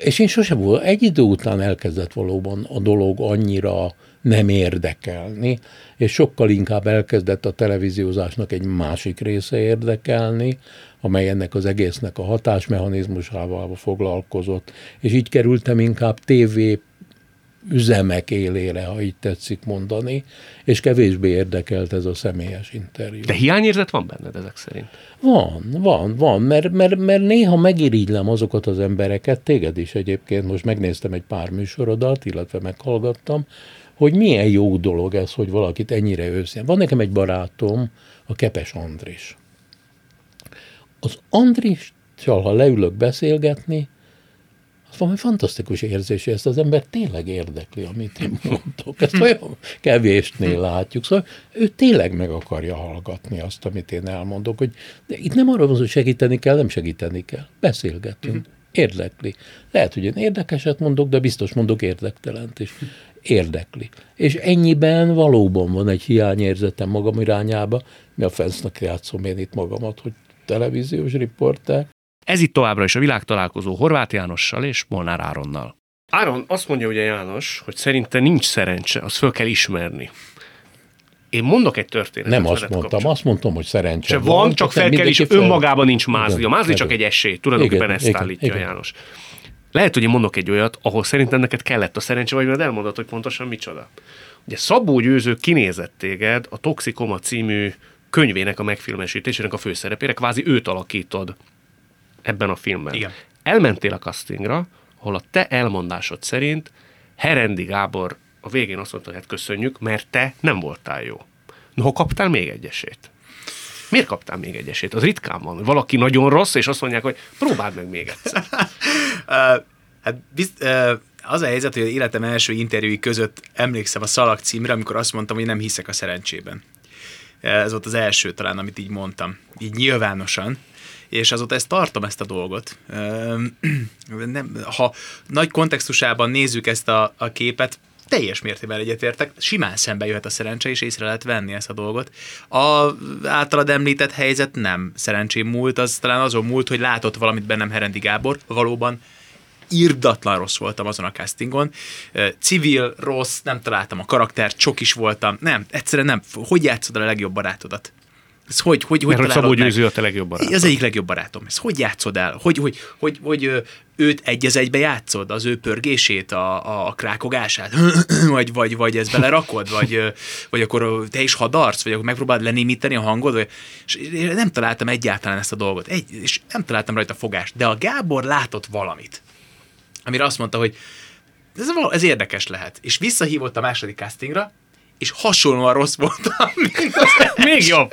és én sosem volt, egy idő után elkezdett valóban a dolog annyira nem érdekelni, és sokkal inkább elkezdett a televíziózásnak egy másik része érdekelni, amely ennek az egésznek a hatásmechanizmusával foglalkozott, és így kerültem inkább TV üzemek élére, ha így tetszik mondani, és kevésbé érdekelt ez a személyes interjú. De hiányérzet van benned ezek szerint? Van, van, van, mert, mert, mert néha megirigylem azokat az embereket, téged is egyébként, most megnéztem egy pár műsorodat, illetve meghallgattam, hogy milyen jó dolog ez, hogy valakit ennyire őszintén. Van nekem egy barátom, a Kepes Andris. Az Andrissal, ha leülök beszélgetni, valami fantasztikus érzés, ezt az ember tényleg érdekli, amit én mondok. Ezt olyan kevésnél látjuk. Szóval ő tényleg meg akarja hallgatni azt, amit én elmondok, hogy de itt nem arról van, hogy segíteni kell, nem segíteni kell. Beszélgetünk. Érdekli. Lehet, hogy én érdekeset mondok, de biztos mondok érdektelent is. Érdekli. És ennyiben valóban van egy hiányérzetem magam irányába, mi a fensznek játszom én itt magamat, hogy televíziós riporter, Ez itt továbbra is a világtalálkozó Horváth Jánossal és Molnár Áronnal. Áron azt mondja ugye János, hogy szerinte nincs szerencse, azt föl kell ismerni. Én mondok egy történetet. Nem azt mondtam, kapcsolatban. azt mondtam, hogy szerencse Se van, csak fel kell is, mindenki fel- önmagában nincs mázli. A Igen, mázli csak egy esély, tulajdonképpen Igen, ezt igen, állítja igen. János. Lehet, hogy én mondok egy olyat, ahol szerintem neked kellett a szerencse, vagy majd elmondod, hogy pontosan micsoda. Ugye Szabó Győző kinézett téged a Toxikoma című könyvének a megfilmesítésének a főszerepére, kvázi őt alakítod ebben a filmben. Igen. Elmentél a castingra, ahol a te elmondásod szerint Herendi Gábor a végén azt mondta, hogy hát köszönjük, mert te nem voltál jó. Noha kaptál még egy esélyt. Miért kaptál még egy esélyt? Az ritkán van, valaki nagyon rossz, és azt mondják, hogy próbáld meg még egyszer. Hát bizt, az a helyzet, hogy az életem első interjúi között emlékszem a Szalag címre, amikor azt mondtam, hogy nem hiszek a szerencsében. Ez volt az első talán, amit így mondtam, így nyilvánosan, és azóta ezt tartom, ezt a dolgot. Nem, ha nagy kontextusában nézzük ezt a, a képet, teljes mértékben egyetértek, simán szembe jöhet a szerencse, és észre lehet venni ezt a dolgot. A általad említett helyzet nem szerencsém múlt, az talán azon múlt, hogy látott valamit bennem Herendi Gábor, valóban irdatlan rossz voltam azon a castingon. Civil, rossz, nem találtam a karaktert, csok is voltam. Nem, egyszerűen nem. Hogy játszod a legjobb barátodat? Ez hogy, hogy, hogy Mert Szabó? Győző a te legjobb barátod. Az egyik legjobb barátom. Ezt hogy játszod el? Hogy, hogy, hogy, hogy őt egy az egybe játszod? Az ő pörgését, a, a, krákogását? vagy, vagy, vagy ezt belerakod? Vagy, vagy akkor te is hadarsz? Vagy akkor megpróbálod lenémíteni a hangod? Vagy, és én nem találtam egyáltalán ezt a dolgot. Egy, és nem találtam rajta fogást. De a Gábor látott valamit, amire azt mondta, hogy ez, ez érdekes lehet. És visszahívott a második castingra, és hasonlóan rossz voltam, Még jobb.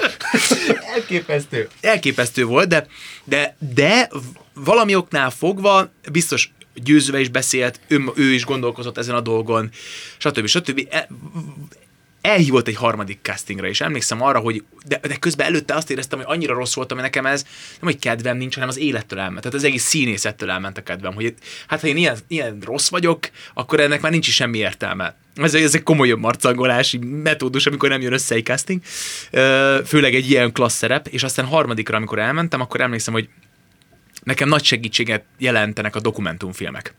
Elképesztő. Elképesztő volt, de, de, de valami oknál fogva biztos győzővel is beszélt, ő, ő is gondolkozott ezen a dolgon, stb. stb. El, elhívott egy harmadik castingra, és emlékszem arra, hogy de, de közben előtte azt éreztem, hogy annyira rossz voltam, hogy nekem ez nem, hogy kedvem nincs, hanem az élettől elment. Tehát az egész színészettől elment a kedvem, hogy hát ha én ilyen, ilyen rossz vagyok, akkor ennek már nincs is semmi értelme. Ez, ez egy komolyabb marcangolási metódus, amikor nem jön össze egy casting, főleg egy ilyen klassz szerep, és aztán harmadikra, amikor elmentem, akkor emlékszem, hogy nekem nagy segítséget jelentenek a dokumentumfilmek.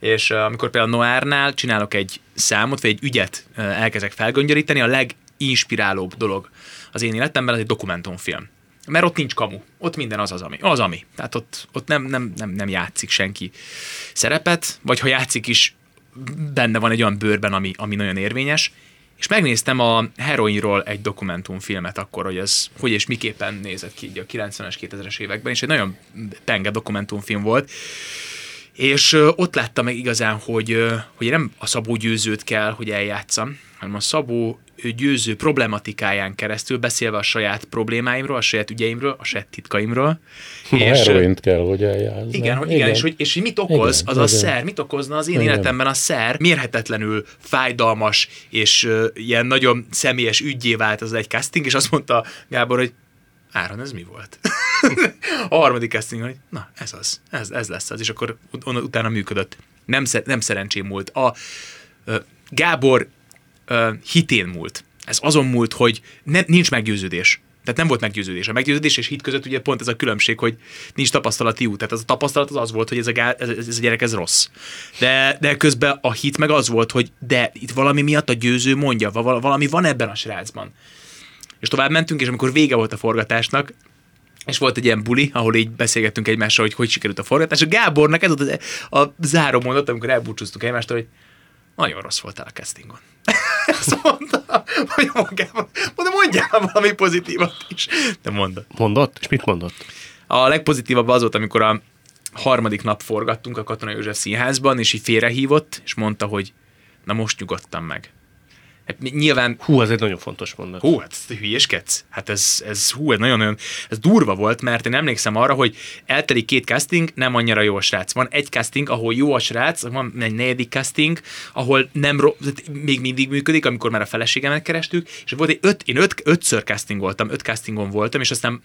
És amikor például Noárnál csinálok egy számot, vagy egy ügyet elkezdek felgöngyöríteni, a leginspirálóbb dolog az én életemben az egy dokumentumfilm. Mert ott nincs kamu. Ott minden az az, ami. Az, ami. Tehát ott, ott nem, nem, nem, nem játszik senki szerepet, vagy ha játszik is, benne van egy olyan bőrben, ami, ami nagyon érvényes. És megnéztem a heroinról egy dokumentumfilmet akkor, hogy ez hogy és miképpen nézett ki így a 90-es, 2000-es években, és egy nagyon penge dokumentumfilm volt. És ott láttam meg igazán, hogy, hogy nem a Szabó győzőt kell, hogy eljátszam, hanem a Szabó győző problematikáján keresztül beszélve a saját problémáimról, a saját ügyeimről, a saját titkaimról. A ö, heroint kell, hogy eljátszom. igen, hogy igen, és hogy, és hogy mit okoz Igen, az a igen. szer, mit okozna az én Igen. életemben a szer, mérhetetlenül fájdalmas, és uh, ilyen nagyon személyes ügyé vált az egy casting, és azt mondta Gábor, hogy Áron, ez mi volt? a harmadik casting, hogy na, ez az, ez, ez lesz az, és akkor utána működött. Nem, szer- nem szerencsém múlt. A uh, Gábor hitén múlt. Ez azon múlt, hogy ne, nincs meggyőződés. Tehát nem volt meggyőződés. A meggyőződés és hit között ugye pont ez a különbség, hogy nincs tapasztalati út. Tehát az a tapasztalat az az volt, hogy ez a, gá, ez, ez a gyerek ez rossz. De, de közben a hit meg az volt, hogy de itt valami miatt a győző mondja, val- valami van ebben a srácban. És tovább mentünk, és amikor vége volt a forgatásnak, és volt egy ilyen buli, ahol így beszélgettünk egymással, hogy hogy sikerült a forgatás. A Gábornak ez volt a, a záró mondat, amikor elbúcsúztunk egymástól, hogy nagyon rossz voltál a castingon. Ezt mondta, hogy magában, mondom, mondjál valami pozitívat is. De mondta. Mondott? És mit mondott? A legpozitívabb az volt, amikor a harmadik nap forgattunk a Katona József színházban, és így félrehívott, és mondta, hogy na most nyugodtam meg. Hát nyilván Hú, ez egy nagyon fontos mondat. Hú, hát te hülyeskedsz. Hát ez, ez, hú, ez nagyon, nagyon, ez durva volt, mert én emlékszem arra, hogy eltelik két casting, nem annyira jó a srác. Van egy casting, ahol jó a srác, van egy negyedik casting, ahol nem ro- még mindig működik, amikor már a feleségemet kerestük, és volt egy öt, én öt, ötször casting voltam, öt castingon voltam, és aztán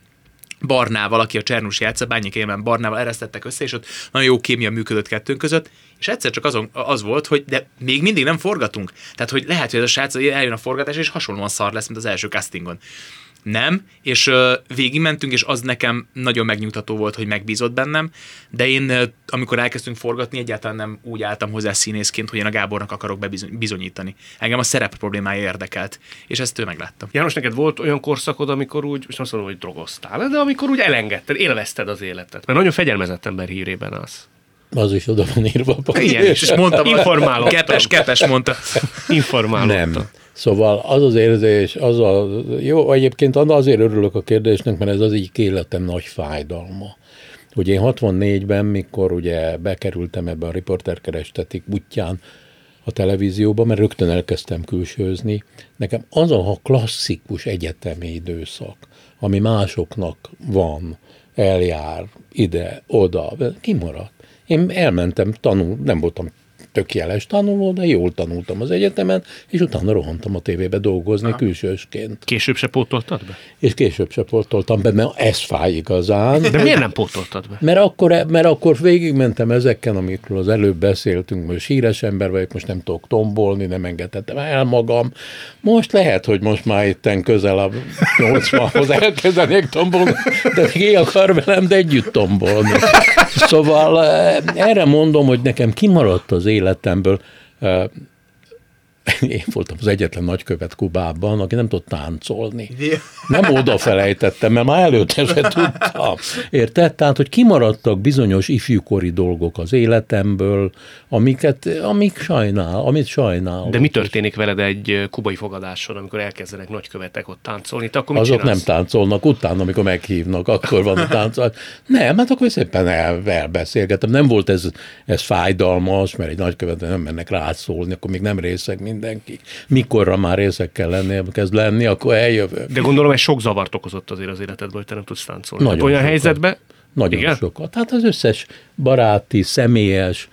Barnával, aki a Csernus játsza, Bányik Élmen Barnával eresztettek össze, és ott nagyon jó kémia működött kettőnk között, és egyszer csak azon, az volt, hogy de még mindig nem forgatunk. Tehát, hogy lehet, hogy ez a srác eljön a forgatás, és hasonlóan szar lesz, mint az első castingon. Nem, és végigmentünk, és az nekem nagyon megnyugtató volt, hogy megbízott bennem, de én, amikor elkezdtünk forgatni, egyáltalán nem úgy álltam hozzá színészként, hogy én a Gábornak akarok bebizonyítani. Engem a szerep problémája érdekelt, és ezt ő meglátta. János, neked volt olyan korszakod, amikor úgy, most azt mondom, hogy drogoztál, de amikor úgy elengedted, élvezted az életet. Mert nagyon fegyelmezett ember hírében az. Az is oda van írva. is. És mondtam, Informálódtam. Kepes, kepes, mondta. Informálódtam. Nem. Szóval az az érzés, az a, jó, egyébként azért örülök a kérdésnek, mert ez az így életem nagy fájdalma. Hogy én 64-ben, mikor ugye bekerültem ebbe a riporterkerestetik útján a televízióba, mert rögtön elkezdtem külsőzni, nekem az a klasszikus egyetemi időszak, ami másoknak van, eljár ide, oda, kimaradt. Én elmentem tanul, nem voltam tök jeles tanuló, de jól tanultam az egyetemen, és utána rohantam a tévébe dolgozni Aha. külsősként. Később se pótoltad be? És később se portoltam be, mert ez fáj igazán. De miért nem pótoltad be? Mert akkor, mert akkor végigmentem ezeken, amikről az előbb beszéltünk, most híres ember vagyok, most nem tudok tombolni, nem engedhetem el magam. Most lehet, hogy most már itten közel a 80-hoz elkezdenék tombolni, de ki akar velem, de együtt tombolni. Szóval eh, erre mondom, hogy nekem kimaradt az életemből eh, én voltam az egyetlen nagykövet Kubában, aki nem tudott táncolni. Nem odafelejtettem, mert már előtte se tudtam. Érted? Tehát, hogy kimaradtak bizonyos ifjúkori dolgok az életemből, amiket, amik sajnál, amit sajnál. De mi történik veled egy kubai fogadáson, amikor elkezdenek nagykövetek ott táncolni? Te akkor mit Azok csinálsz? nem táncolnak, utána, amikor meghívnak, akkor van a táncol. Nem, hát akkor szépen el, elbeszélgetem. Nem volt ez, ez fájdalmas, mert egy nagykövet nem mennek rászólni, akkor még nem részeg mindenki. Mikorra már részeg kell lenni, kezd lenni, akkor eljövök. De gondolom, ez sok zavart okozott azért az életedben, hogy te nem tudsz táncolni. Nagyon Hát olyan sokat. helyzetben, Nagyon Igen? Igen? sokat. Hát az összes baráti, személyes,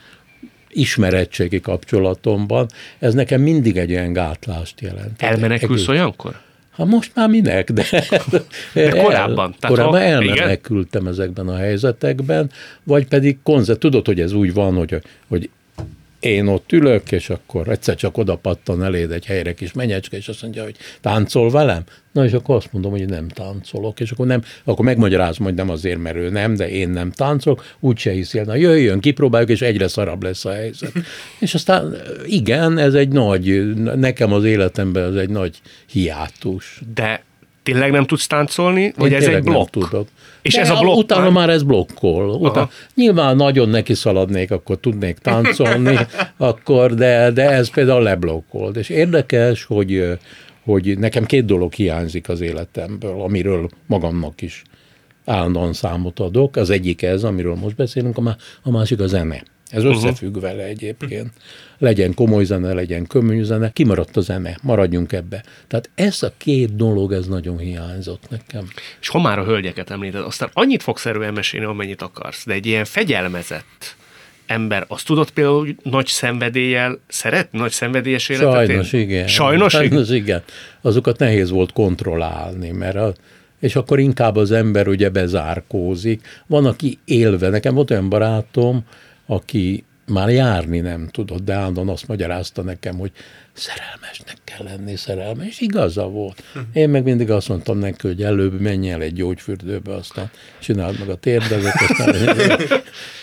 ismerettségi kapcsolatomban, ez nekem mindig egy ilyen gátlást jelent. elmenekülsz Egész- olyankor? Hát most már minek, de, de korábban, tehát korábban ha- elmenekültem ezekben a helyzetekben, vagy pedig konzert, tudod, hogy ez úgy van, hogy, hogy én ott ülök, és akkor egyszer csak oda pattan eléd egy helyre kis menyecske, és azt mondja, hogy táncol velem? Na, és akkor azt mondom, hogy nem táncolok, és akkor nem, akkor megmagyarázom, hogy nem azért, mert ő nem, de én nem táncolok, úgyse hiszi el, na jöjjön, kipróbáljuk, és egyre szarabb lesz a helyzet. és aztán igen, ez egy nagy, nekem az életemben ez egy nagy hiátus. De tényleg nem tudsz táncolni? Vagy Én ez egy nem blokk? Tudok. És De ez a blokk Utána már- már ez blokkol. Utána, nyilván nagyon neki szaladnék, akkor tudnék táncolni, akkor, de, de ez például leblokkolt. És érdekes, hogy, hogy nekem két dolog hiányzik az életemből, amiről magamnak is állandóan számot adok. Az egyik ez, amiről most beszélünk, a má- a másik a zene. Ez összefügg vele egyébként. Legyen komoly zene, legyen könnyű zene, kimaradt a zene, maradjunk ebbe. Tehát ez a két dolog, ez nagyon hiányzott nekem. És ha már a hölgyeket említed, aztán annyit fogsz erről mesélni, amennyit akarsz, de egy ilyen fegyelmezett ember, azt tudod például hogy nagy szenvedéllyel szeret, nagy szenvedélyes életet Sajnos él? igen. Sajnos, igen? Sajnos igen. Azokat nehéz volt kontrollálni, mert a, és akkor inkább az ember ugye bezárkózik. Van, aki élve, nekem volt olyan barátom, aki már járni nem tudott, de állandóan azt magyarázta nekem, hogy szerelmesnek kell lenni, szerelmes, és igaza volt. Én meg mindig azt mondtam neki, hogy előbb menj el egy gyógyfürdőbe, aztán csináld meg a térdedet, aztán...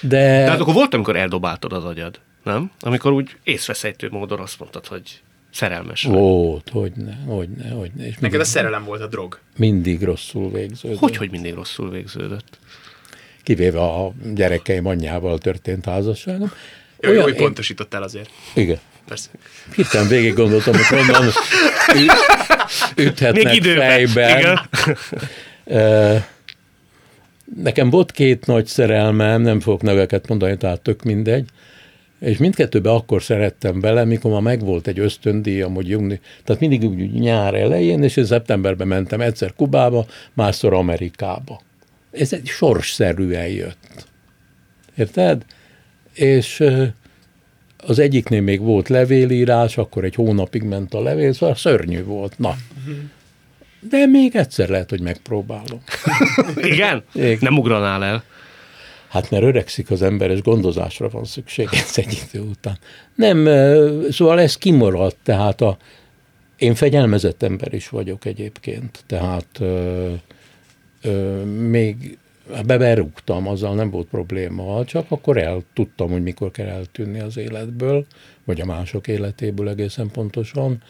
De, De hát akkor volt, amikor eldobáltad az agyad, nem? Amikor úgy észveszejtő módon azt mondtad, hogy szerelmes vagy. volt, hogyne, hogyne, hogyne. És Neked mindig- a szerelem volt a drog. mindig rosszul végződött. Hogy, hogy mindig rosszul végződött? Kivéve a gyerekeim anyjával történt házasságom. Jó, jó, hogy én- pontosítottál azért. Igen. Persze. Hirtelen végig gondoltam, hogy honnan ü- üthetnek Még időben. fejben. Igen. Nekem volt két nagy szerelmem, nem fogok neveket mondani, tehát tök mindegy, és mindkettőbe akkor szerettem bele, mikor már megvolt egy ösztöndíjam, hogy jungni. Tehát mindig úgy nyár elején, és én szeptemberben mentem egyszer Kubába, másszor Amerikába. Ez egy sorsszerűen jött. Érted? És az egyiknél még volt levélírás, akkor egy hónapig ment a levél, szóval szörnyű volt. Na. De még egyszer lehet, hogy megpróbálom. Igen? Igen. Nem ugranál el. Hát mert öregszik az ember, és gondozásra van szükség ez egy idő után. Nem, szóval ez kimaradt, tehát a, én fegyelmezett ember is vagyok egyébként, tehát ö, ö, még beberúgtam, azzal nem volt probléma, csak akkor el tudtam, hogy mikor kell eltűnni az életből, vagy a mások életéből egészen pontosan,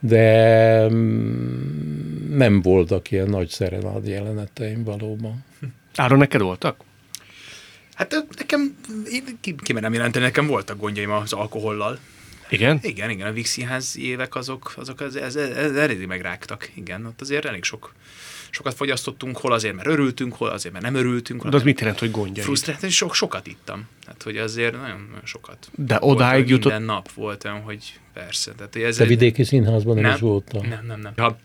de mm, nem voltak ilyen nagy szerenád jeleneteim valóban. Áron, neked voltak? Hát nekem, én ki, kimerem jelenteni, nekem voltak gondjaim az alkohollal. Igen? Igen, igen, a Víg Színház évek azok, azok ez, ez, ez eléggé megrágtak. Igen, ott azért elég sok, sokat fogyasztottunk, hol azért, mert örültünk, hol azért, mert nem örültünk. hol De az mit jelent, hogy gondjai? Frusztrált, és sok, sokat ittam. Tehát, hogy azért nagyon, nagyon sokat. De Volt, odáig jutott- Minden nap volt olyan, hogy persze. Tehát, hogy ez Te vidéki színházban nem, nem, is voltam. Nem, nem, nem. Ha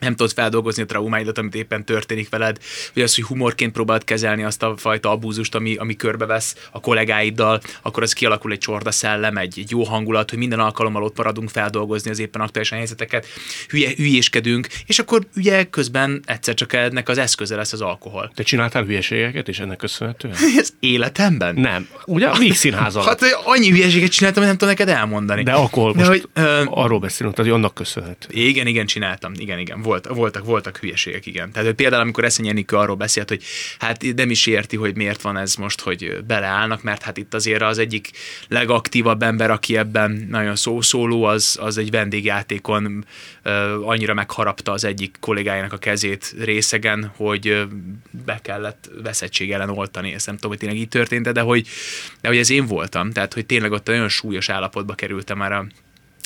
nem tudod feldolgozni a traumáidat, amit éppen történik veled, vagy az, hogy humorként próbáld kezelni azt a fajta abúzust, ami, ami körbevesz a kollégáiddal, akkor az kialakul egy csorda szellem, egy, egy jó hangulat, hogy minden alkalommal ott maradunk feldolgozni az éppen aktuális helyzeteket, hülye, hülyéskedünk, és akkor ugye közben egyszer csak ennek az eszköze lesz az alkohol. Te csináltál hülyeségeket is ennek köszönhetően? Ez életemben? Nem. Ugye a Víg Színház alatt. Hát hogy annyi hülyeséget csináltam, hogy nem tudom neked elmondani. De akkor De most hogy, ö, arról beszélünk, hogy annak köszönhető. Igen, igen, csináltam. Igen, igen. Volt, voltak, voltak hülyeségek, igen. Tehát hogy például, amikor Eszenyi Enikő arról beszélt, hogy hát nem is érti, hogy miért van ez most, hogy beleállnak, mert hát itt azért az egyik legaktívabb ember, aki ebben nagyon szószóló, az, az egy vendégjátékon uh, annyira megharapta az egyik kollégájának a kezét részegen, hogy be kellett veszettség ellen oltani. Ezt nem tudom, hogy tényleg így történt, de hogy, de hogy ez én voltam. Tehát, hogy tényleg ott olyan súlyos állapotba kerültem már a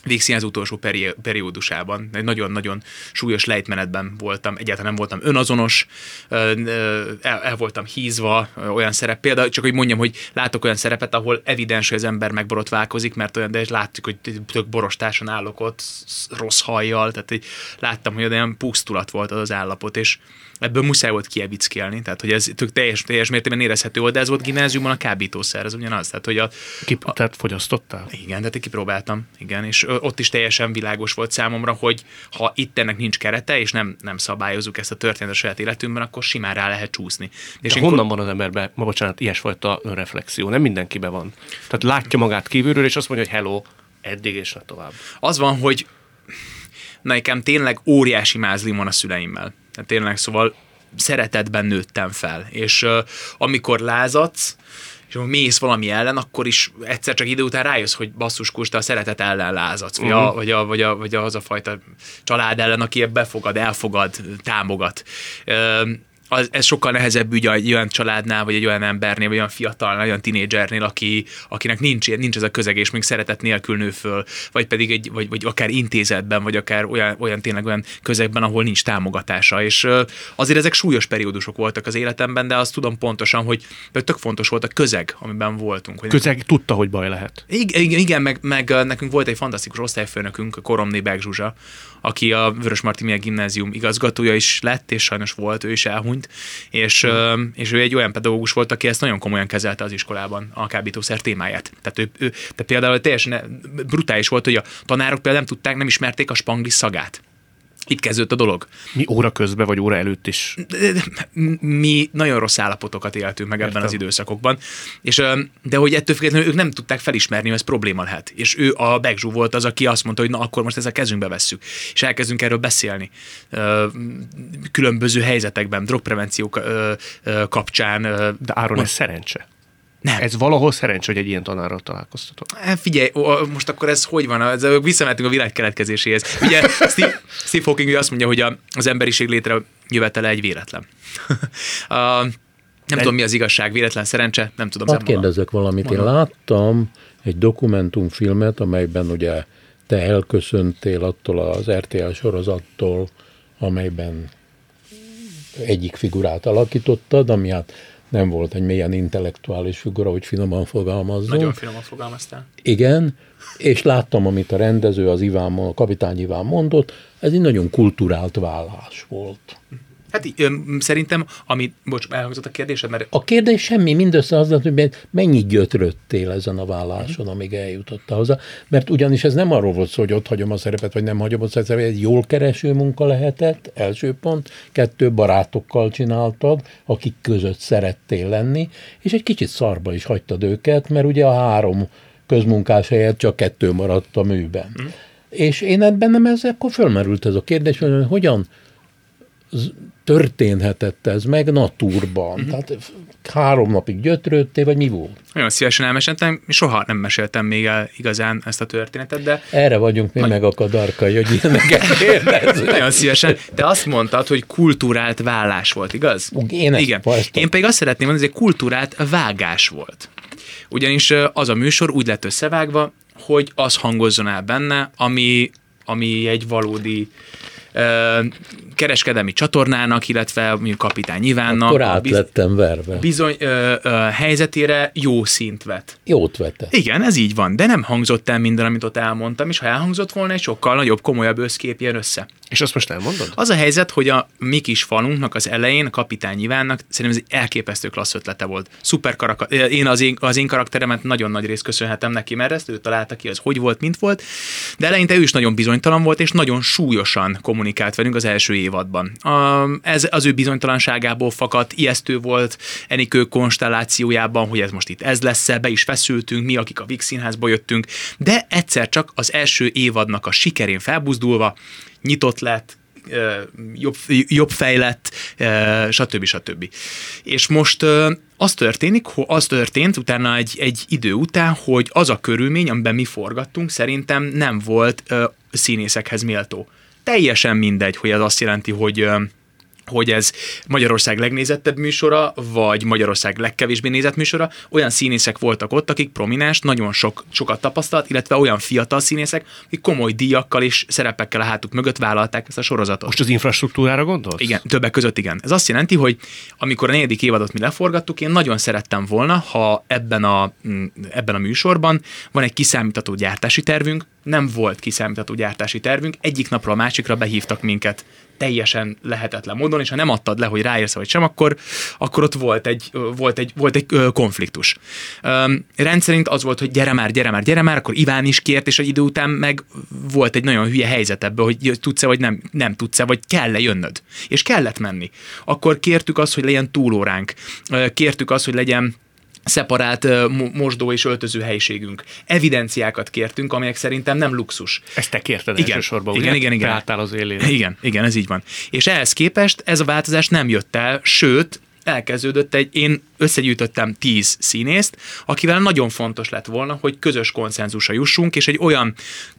Végszín az utolsó peri- periódusában. Egy nagyon-nagyon súlyos lejtmenetben voltam, egyáltalán nem voltam önazonos, el, el voltam hízva olyan szerep. Például csak hogy mondjam, hogy látok olyan szerepet, ahol evidens, hogy az ember megborotválkozik, mert olyan, de látjuk, hogy tök borostáson állok ott, rossz hajjal, tehát hogy láttam, hogy olyan pusztulat volt az az állapot, és ebből muszáj volt kievickélni, tehát hogy ez tök teljes, teljes mértékben érezhető volt, de ez volt gimnáziumban a kábítószer, ez ugyanaz. Tehát, hogy a, Kip, a, tehát fogyasztottál? Igen, tehát én kipróbáltam, igen, és ott is teljesen világos volt számomra, hogy ha itt ennek nincs kerete, és nem, nem szabályozunk ezt a történetet a saját életünkben, akkor simán rá lehet csúszni. És De honnan van az emberben, ma bocsánat, ilyesfajta önreflexió? Nem mindenkiben van. Tehát látja magát kívülről, és azt mondja, hogy hello, eddig és ne tovább. Az van, hogy nekem tényleg óriási mázlim van a szüleimmel. Tehát tényleg, szóval szeretetben nőttem fel. És uh, amikor lázadsz, és ha mész valami ellen, akkor is egyszer csak idő után rájössz, hogy basszus te a szeretet ellen lázadsz, vagy, uh-huh. a, vagy, a, vagy, a, vagy az a fajta család ellen, aki befogad, elfogad, támogat. Uh, az, ez sokkal nehezebb ügy egy olyan családnál, vagy egy olyan embernél, vagy olyan fiatalnál, olyan tinédzsernél, aki, akinek nincs, nincs ez a közeg, és még szeretet nélkül nő föl, vagy pedig egy, vagy, vagy akár intézetben, vagy akár olyan, olyan tényleg olyan közegben, ahol nincs támogatása. És azért ezek súlyos periódusok voltak az életemben, de azt tudom pontosan, hogy tök fontos volt a közeg, amiben voltunk. Hogy közeg nem... tudta, hogy baj lehet. Igen, igen meg, meg nekünk volt egy fantasztikus osztályfőnökünk, Koromné Beg Zsuzsa, aki a Vörös Martimiel gimnázium igazgatója is lett, és sajnos volt, ő is elhunyt, és, mm. és ő egy olyan pedagógus volt, aki ezt nagyon komolyan kezelte az iskolában, a kábítószer témáját. Tehát, ő, ő, tehát például teljesen brutális volt, hogy a tanárok például nem tudták, nem ismerték a spangli szagát. Itt kezdődött a dolog. Mi óra közben, vagy óra előtt is? Mi nagyon rossz állapotokat éltünk meg Értem. ebben az időszakokban, és, de hogy ettől függetlenül ők nem tudták felismerni, hogy ez probléma lehet. És ő a Begzsú volt az, aki azt mondta, hogy na akkor most ezt a kezünkbe vesszük, és elkezdünk erről beszélni. Különböző helyzetekben, drogprevenció kapcsán. De Áron, ez szerencse. Nem. Ez valahol szerencsé, hogy egy ilyen tanárral találkoztatok. Hát figyelj, most akkor ez hogy van? Ez, visszamentünk a világ keletkezéséhez. Ugye Steve, Steve Hawking azt mondja, hogy a, az emberiség létre jövetele egy véletlen. a, nem De... tudom, mi az igazság, véletlen szerencse, nem tudom. Hadd kérdezek valamit. Mondom. Én láttam egy dokumentumfilmet, amelyben ugye te elköszöntél attól az RTL sorozattól, amelyben egyik figurát alakítottad, ami hát nem volt egy mélyen intellektuális figura, hogy finoman fogalmazzon. Nagyon finoman fogalmaztál. Igen, és láttam, amit a rendező, az Iván, a kapitány Iván mondott, ez egy nagyon kulturált vállás volt. Hát szerintem, ami, bocs, elhangzott a kérdésed, mert... A kérdés semmi, mindössze az, hogy mennyit gyötröttél ezen a válláson, amíg eljutottál hozzá. Mert ugyanis ez nem arról volt szó, hogy ott hagyom a szerepet, vagy nem hagyom a szerepet, egy jól kereső munka lehetett, első pont, kettő barátokkal csináltad, akik között szerettél lenni, és egy kicsit szarba is hagytad őket, mert ugye a három közmunkás helyett csak kettő maradt a műben. Mm. És én ebben nem ez, akkor fölmerült ez a kérdés, hogy hogyan történhetett ez meg natúrban? Uh-huh. Tehát három napig gyötrődtél, vagy mi volt? Nagyon szívesen elmeséltem, soha nem meséltem még el igazán ezt a történetet, de... Erre vagyunk mi Nagy... meg a kadarkai, hogy ilyeneket Nagyon szívesen. Te azt mondtad, hogy kultúrált vállás volt, igaz? Én Igen. Én pedig azt szeretném mondani, hogy ez egy kultúrált vágás volt. Ugyanis az a műsor úgy lett összevágva, hogy az hangozzon el benne, ami, ami egy valódi kereskedelmi csatornának, illetve mondjuk kapitány Ivánnak. Akkor át biz- lettem verve. Bizony ö, ö, helyzetére jó szint vet. Jót vette. Igen, ez így van, de nem hangzott el minden, amit ott elmondtam, és ha elhangzott volna, egy sokkal nagyobb, komolyabb összkép jön össze. És azt most elmondod? Az a helyzet, hogy a mi kis falunknak az elején, a kapitány Ivánnak szerintem ez egy elképesztő klassz ötlete volt. Szuper karakter. Én az én, az én karakteremet nagyon nagy részt köszönhetem neki, mert ezt ő találta ki, az hogy volt, mint volt. De eleinte ő is nagyon bizonytalan volt, és nagyon súlyosan kommunikált velünk az első évadban. Ez az ő bizonytalanságából fakadt, ijesztő volt Enikő konstellációjában, hogy ez most itt ez lesz be is feszültünk, mi, akik a Vix színházba jöttünk, de egyszer csak az első évadnak a sikerén felbuzdulva nyitott lett, jobb, jobb fejlett, stb. stb. És most az történik, az történt utána egy, egy idő után, hogy az a körülmény, amiben mi forgattunk, szerintem nem volt színészekhez méltó. Teljesen mindegy, hogy ez azt jelenti, hogy hogy ez Magyarország legnézettebb műsora, vagy Magyarország legkevésbé nézett műsora, olyan színészek voltak ott, akik prominens, nagyon sok, sokat tapasztalt, illetve olyan fiatal színészek, akik komoly díjakkal és szerepekkel a hátuk mögött vállalták ezt a sorozatot. Most az infrastruktúrára gondolsz? Igen, többek között igen. Ez azt jelenti, hogy amikor a negyedik évadot mi leforgattuk, én nagyon szerettem volna, ha ebben a, ebben a műsorban van egy kiszámítható gyártási tervünk, nem volt kiszámítható gyártási tervünk, egyik napról a másikra behívtak minket teljesen lehetetlen módon, és ha nem adtad le, hogy ráérsz vagy sem, akkor, akkor ott volt egy, volt egy, volt egy konfliktus. Um, rendszerint az volt, hogy gyere már, gyere már, gyere már, akkor Iván is kért, és egy idő után meg volt egy nagyon hülye helyzet ebből, hogy tudsz-e, vagy nem, nem tudsz-e, vagy kell-e jönnöd. És kellett menni. Akkor kértük azt, hogy legyen túlóránk. Kértük azt, hogy legyen szeparált mosdó és öltöző helyiségünk. Evidenciákat kértünk, amelyek szerintem nem luxus. Ezt te kérted igen, elsősorban, igen, ugye? Igen, igen, igen. az élén. Igen, igen, ez így van. És ehhez képest ez a változás nem jött el, sőt, elkezdődött egy, én összegyűjtöttem tíz színészt, akivel nagyon fontos lett volna, hogy közös konszenzusra jussunk, és egy olyan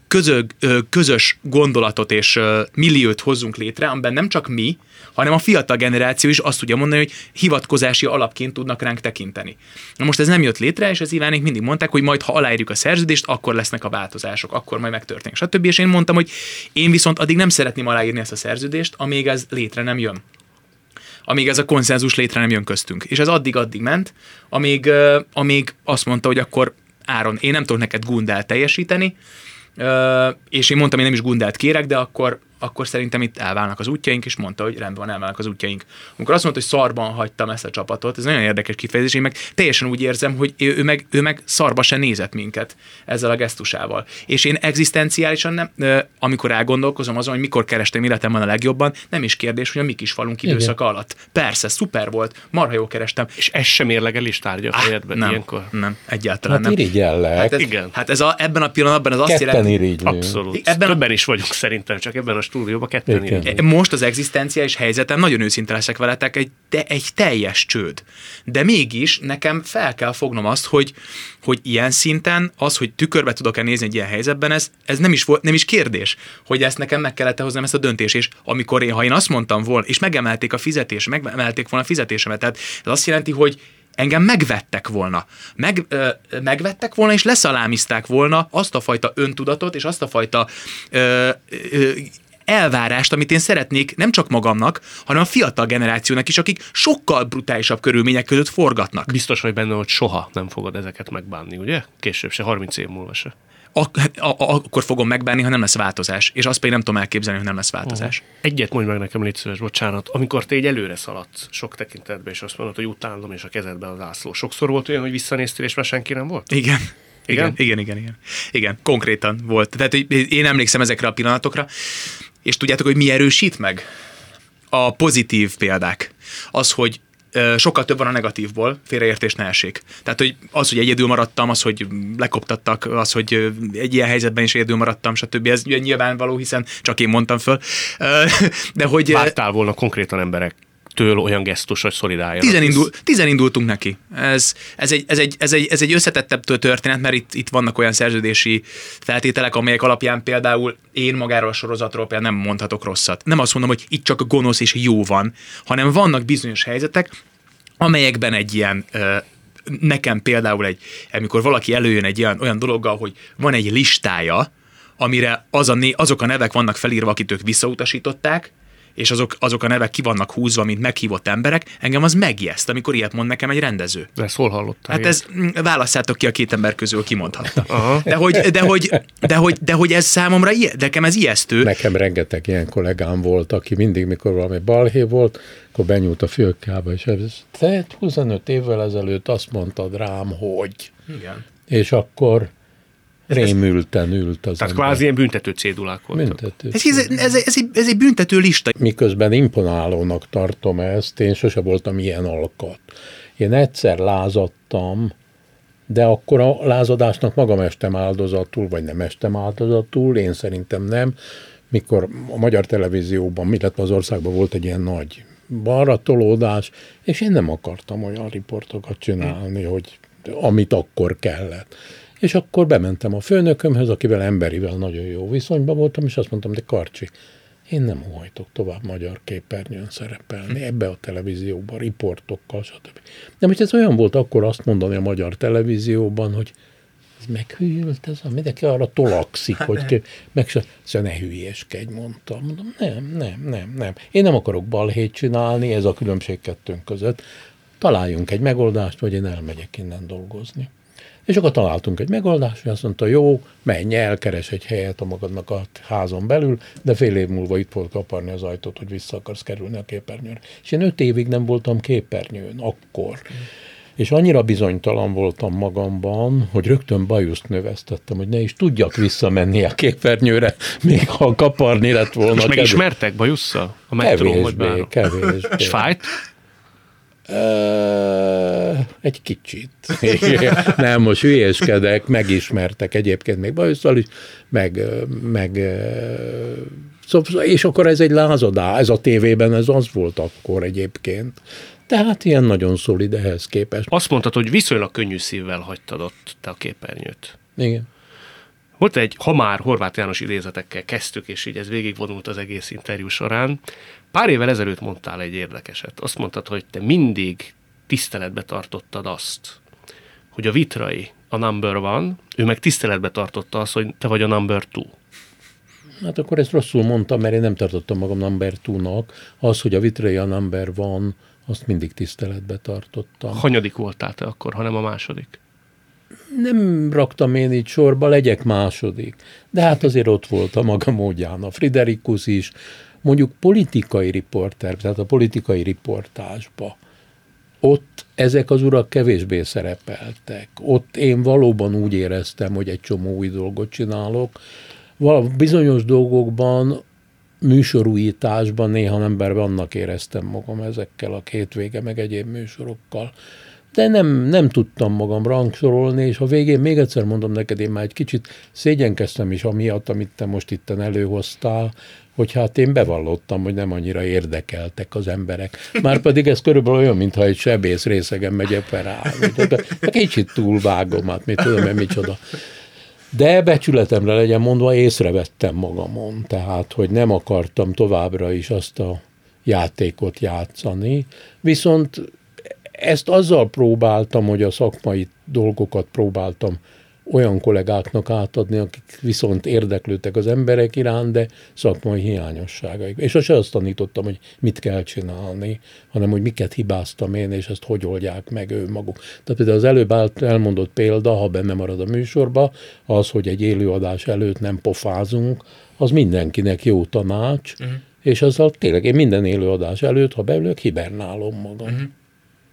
közög, közös gondolatot és milliót hozzunk létre, amiben nem csak mi, hanem a fiatal generáció is azt tudja mondani, hogy hivatkozási alapként tudnak ránk tekinteni. Na most ez nem jött létre, és az Ivánék mindig mondták, hogy majd ha aláírjuk a szerződést, akkor lesznek a változások, akkor majd megtörténik, stb. És én mondtam, hogy én viszont addig nem szeretném aláírni ezt a szerződést, amíg ez létre nem jön amíg ez a konszenzus létre nem jön köztünk. És ez addig-addig ment, amíg, amíg azt mondta, hogy akkor Áron, én nem tudok neked gundát teljesíteni, és én mondtam, én nem is gundát kérek, de akkor akkor szerintem itt elválnak az útjaink, és mondta, hogy rendben van, elválnak az útjaink. Amikor azt mondta, hogy szarban hagytam ezt a csapatot, ez nagyon érdekes kifejezés, én meg teljesen úgy érzem, hogy ő, ő, meg, ő meg szarba se nézett minket ezzel a gesztusával. És én egzisztenciálisan nem, amikor elgondolkozom azon, hogy mikor kerestem életemben a legjobban, nem is kérdés, hogy a mi kis falunk időszaka alatt. Persze, szuper volt, marha jó kerestem. És ez sem érlegelis tárgya a fejedben nem, ilyenkor? Nem, egyáltalán hát nem. Hát ez, Igen. Hát ez a, ebben a pillanatban az azt jelenti... Abszolút. Ebben Többen is vagyunk szerintem, csak ebben a stúdióban ketten Igen. Most az egzisztenciális helyzetem, nagyon őszinte leszek veletek, egy, de egy teljes csőd. De mégis nekem fel kell fognom azt, hogy, hogy ilyen szinten az, hogy tükörbe tudok-e nézni egy ilyen helyzetben, ez, ez nem, is volt, nem is kérdés, hogy ezt nekem meg kellett hoznom ezt a döntést. És amikor én, ha én azt mondtam volna, és megemelték a fizetés, megemelték volna a fizetésemet, tehát ez azt jelenti, hogy engem megvettek volna. Meg, ö, megvettek volna, és leszalámizták volna azt a fajta öntudatot, és azt a fajta ö, ö, elvárást, amit én szeretnék nem csak magamnak, hanem a fiatal generációnak is, akik sokkal brutálisabb körülmények között forgatnak. Biztos vagy benne, hogy soha nem fogod ezeket megbánni, ugye? Később se, 30 év múlva se. Ak- a- a- akkor fogom megbánni, ha nem lesz változás. És azt pedig nem tudom elképzelni, hogy nem lesz változás. Uh-huh. Egyet mondj meg nekem, légy szíves, bocsánat. Amikor te egy előre szaladsz sok tekintetben, és azt mondod, hogy utálom, és a kezedben az ászló. Sokszor volt olyan, hogy visszanéztél, és már senki nem volt? Igen. Igen? Igen, igen, igen, igen. Igen, konkrétan volt. Tehát hogy én emlékszem ezekre a pillanatokra, és tudjátok, hogy mi erősít meg? A pozitív példák. Az, hogy sokkal több van a negatívból, félreértés ne esik. Tehát, hogy az, hogy egyedül maradtam, az, hogy lekoptattak, az, hogy egy ilyen helyzetben is egyedül maradtam, stb. Ez nyilvánvaló, hiszen csak én mondtam föl. De hogy... Vártál volna konkrétan emberek től olyan gesztus, hogy szolidáljanak. Tizen, indul, tizen indultunk neki. Ez, ez, egy, ez, egy, ez, egy, ez egy összetettebb történet, mert itt, itt vannak olyan szerződési feltételek, amelyek alapján például én magáról a sorozatról például nem mondhatok rosszat. Nem azt mondom, hogy itt csak gonosz és jó van, hanem vannak bizonyos helyzetek, amelyekben egy ilyen nekem például egy, amikor valaki előjön egy olyan, olyan dologgal, hogy van egy listája, amire az a, azok a nevek vannak felírva, akit ők visszautasították, és azok, azok a nevek ki vannak húzva, mint meghívott emberek, engem az megjeszt, amikor ilyet mond nekem egy rendező. De ezt hol hallottál? Hát ez, mm, válasszátok ki a két ember közül, ki mondhatta. De hogy, de, hogy, de, hogy, de hogy ez számomra, de nekem ez ijesztő. Nekem rengeteg ilyen kollégám volt, aki mindig, mikor valami balhé volt, akkor benyúlt a fülkába, és ez, te 25 évvel ezelőtt azt mondtad rám, hogy. Igen. És akkor rémülten ült az Tehát ember. kvázi ilyen büntető cédulák voltak. Büntető. Ez, ez, ez, ez, egy, ez egy büntető lista. Miközben imponálónak tartom ezt, én sose voltam ilyen alkat. Én egyszer lázadtam, de akkor a lázadásnak magam estem áldozatul, vagy nem estem áldozatul, én szerintem nem. mikor a magyar televízióban, illetve az országban volt egy ilyen nagy balra tolódás, és én nem akartam olyan riportokat csinálni, hogy amit akkor kellett. És akkor bementem a főnökömhöz, akivel emberivel nagyon jó viszonyban voltam, és azt mondtam, de Karcsi, én nem óhajtok tovább magyar képernyőn szerepelni, ebbe a televízióban, riportokkal, stb. De most ez olyan volt akkor azt mondani a magyar televízióban, hogy ez meghűlt, ez a mindenki arra tolakszik, hát hogy ki, meg se, szóval ne hülyéskedj, mondtam. Mondom, nem, nem, nem, nem. Én nem akarok balhét csinálni, ez a különbség kettőnk között. Találjunk egy megoldást, vagy én elmegyek innen dolgozni. És akkor találtunk egy megoldást, hogy azt mondta, jó, menj el, keres egy helyet a magadnak a házon belül, de fél év múlva itt volt kaparni az ajtót, hogy vissza akarsz kerülni a képernyőre. És én öt évig nem voltam képernyőn, akkor. Mm. És annyira bizonytalan voltam magamban, hogy rögtön bajuszt növesztettem, hogy ne is tudjak visszamenni a képernyőre, még ha kaparni lett volna. És megismertek bajusszal? A kevésbé, kevésbé. És fájt? Egy kicsit. Nem, most hülyéskedek, megismertek egyébként még bajusszal is, meg, meg szóval, és akkor ez egy lázadás, ez a tévében ez az volt akkor egyébként. Tehát ilyen nagyon szolid ehhez képest. Azt mondtad, hogy viszonylag könnyű szívvel hagytad ott te a képernyőt. Igen. Volt egy, ha már Horváth János idézetekkel kezdtük, és így ez végigvonult az egész interjú során. Pár évvel ezelőtt mondtál egy érdekeset. Azt mondtad, hogy te mindig tiszteletbe tartottad azt, hogy a vitrai a number van, ő meg tiszteletbe tartotta azt, hogy te vagy a number two. Hát akkor ezt rosszul mondtam, mert én nem tartottam magam number two-nak. Az, hogy a vitrai a number van, azt mindig tiszteletbe tartottam. Hanyadik voltál te akkor, hanem a második? Nem raktam én így sorba, legyek második. De hát azért ott volt a maga módján a Friderikus is, mondjuk politikai riporter, tehát a politikai riportásba. Ott ezek az urak kevésbé szerepeltek. Ott én valóban úgy éreztem, hogy egy csomó új dolgot csinálok. Bizonyos dolgokban műsorújításban néha emberben annak éreztem magam ezekkel a két vége, meg egyéb műsorokkal. De nem, nem tudtam magam rangsorolni, és a végén még egyszer mondom neked, én már egy kicsit szégyenkeztem is amiatt, amit te most itten előhoztál, hogy hát én bevallottam, hogy nem annyira érdekeltek az emberek. Márpedig ez körülbelül olyan, mintha egy sebész részegen megy operálni. Kicsit túlvágom, hát mit tudom én, micsoda. De becsületemre legyen mondva, észrevettem magamon, tehát, hogy nem akartam továbbra is azt a játékot játszani, viszont ezt azzal próbáltam, hogy a szakmai dolgokat próbáltam olyan kollégáknak átadni, akik viszont érdeklődtek az emberek iránt, de szakmai hiányosságaik. És azt azt tanítottam, hogy mit kell csinálni, hanem hogy miket hibáztam én, és ezt hogy oldják meg ő maguk. Tehát például az előbb elmondott példa, ha benne marad a műsorba, az, hogy egy élőadás előtt nem pofázunk, az mindenkinek jó tanács, uh-huh. és azzal tényleg én minden élőadás előtt, ha beülök, hibernálom magam. Uh-huh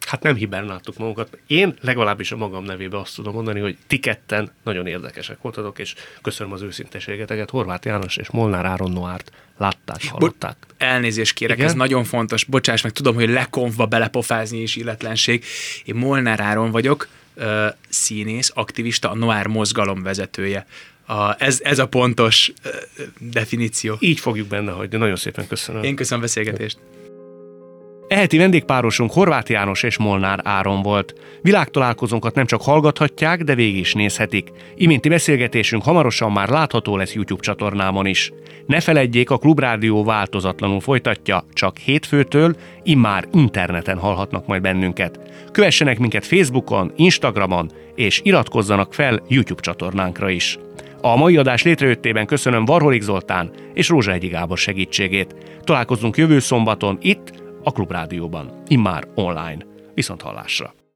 hát nem hibernáltuk magunkat. Én legalábbis a magam nevébe azt tudom mondani, hogy ti ketten nagyon érdekesek voltatok, és köszönöm az őszinteségeteket. Horváth János és Molnár Áron Noárt látták, hallották. Bo- elnézést kérek, Igen? ez nagyon fontos. Bocsáss meg, tudom, hogy lekonfva belepofázni is illetlenség. Én Molnár Áron vagyok, színész, aktivista, a Noár mozgalom vezetője. A, ez, ez a pontos uh, definíció. Így fogjuk benne hogy Nagyon szépen köszönöm. Én köszönöm a beszélgetést. Eheti vendégpárosunk Horváth János és Molnár Áron volt. Világtalálkozónkat nem csak hallgathatják, de végig is nézhetik. Iminti beszélgetésünk hamarosan már látható lesz YouTube csatornámon is. Ne feledjék, a Klubrádió változatlanul folytatja, csak hétfőtől immár interneten hallhatnak majd bennünket. Kövessenek minket Facebookon, Instagramon, és iratkozzanak fel YouTube csatornánkra is. A mai adás létrejöttében köszönöm Varholik Zoltán és Rózsa Egyi Gábor segítségét. Találkozunk jövő szombaton itt, a Klubrádióban, immár online. Viszont hallásra!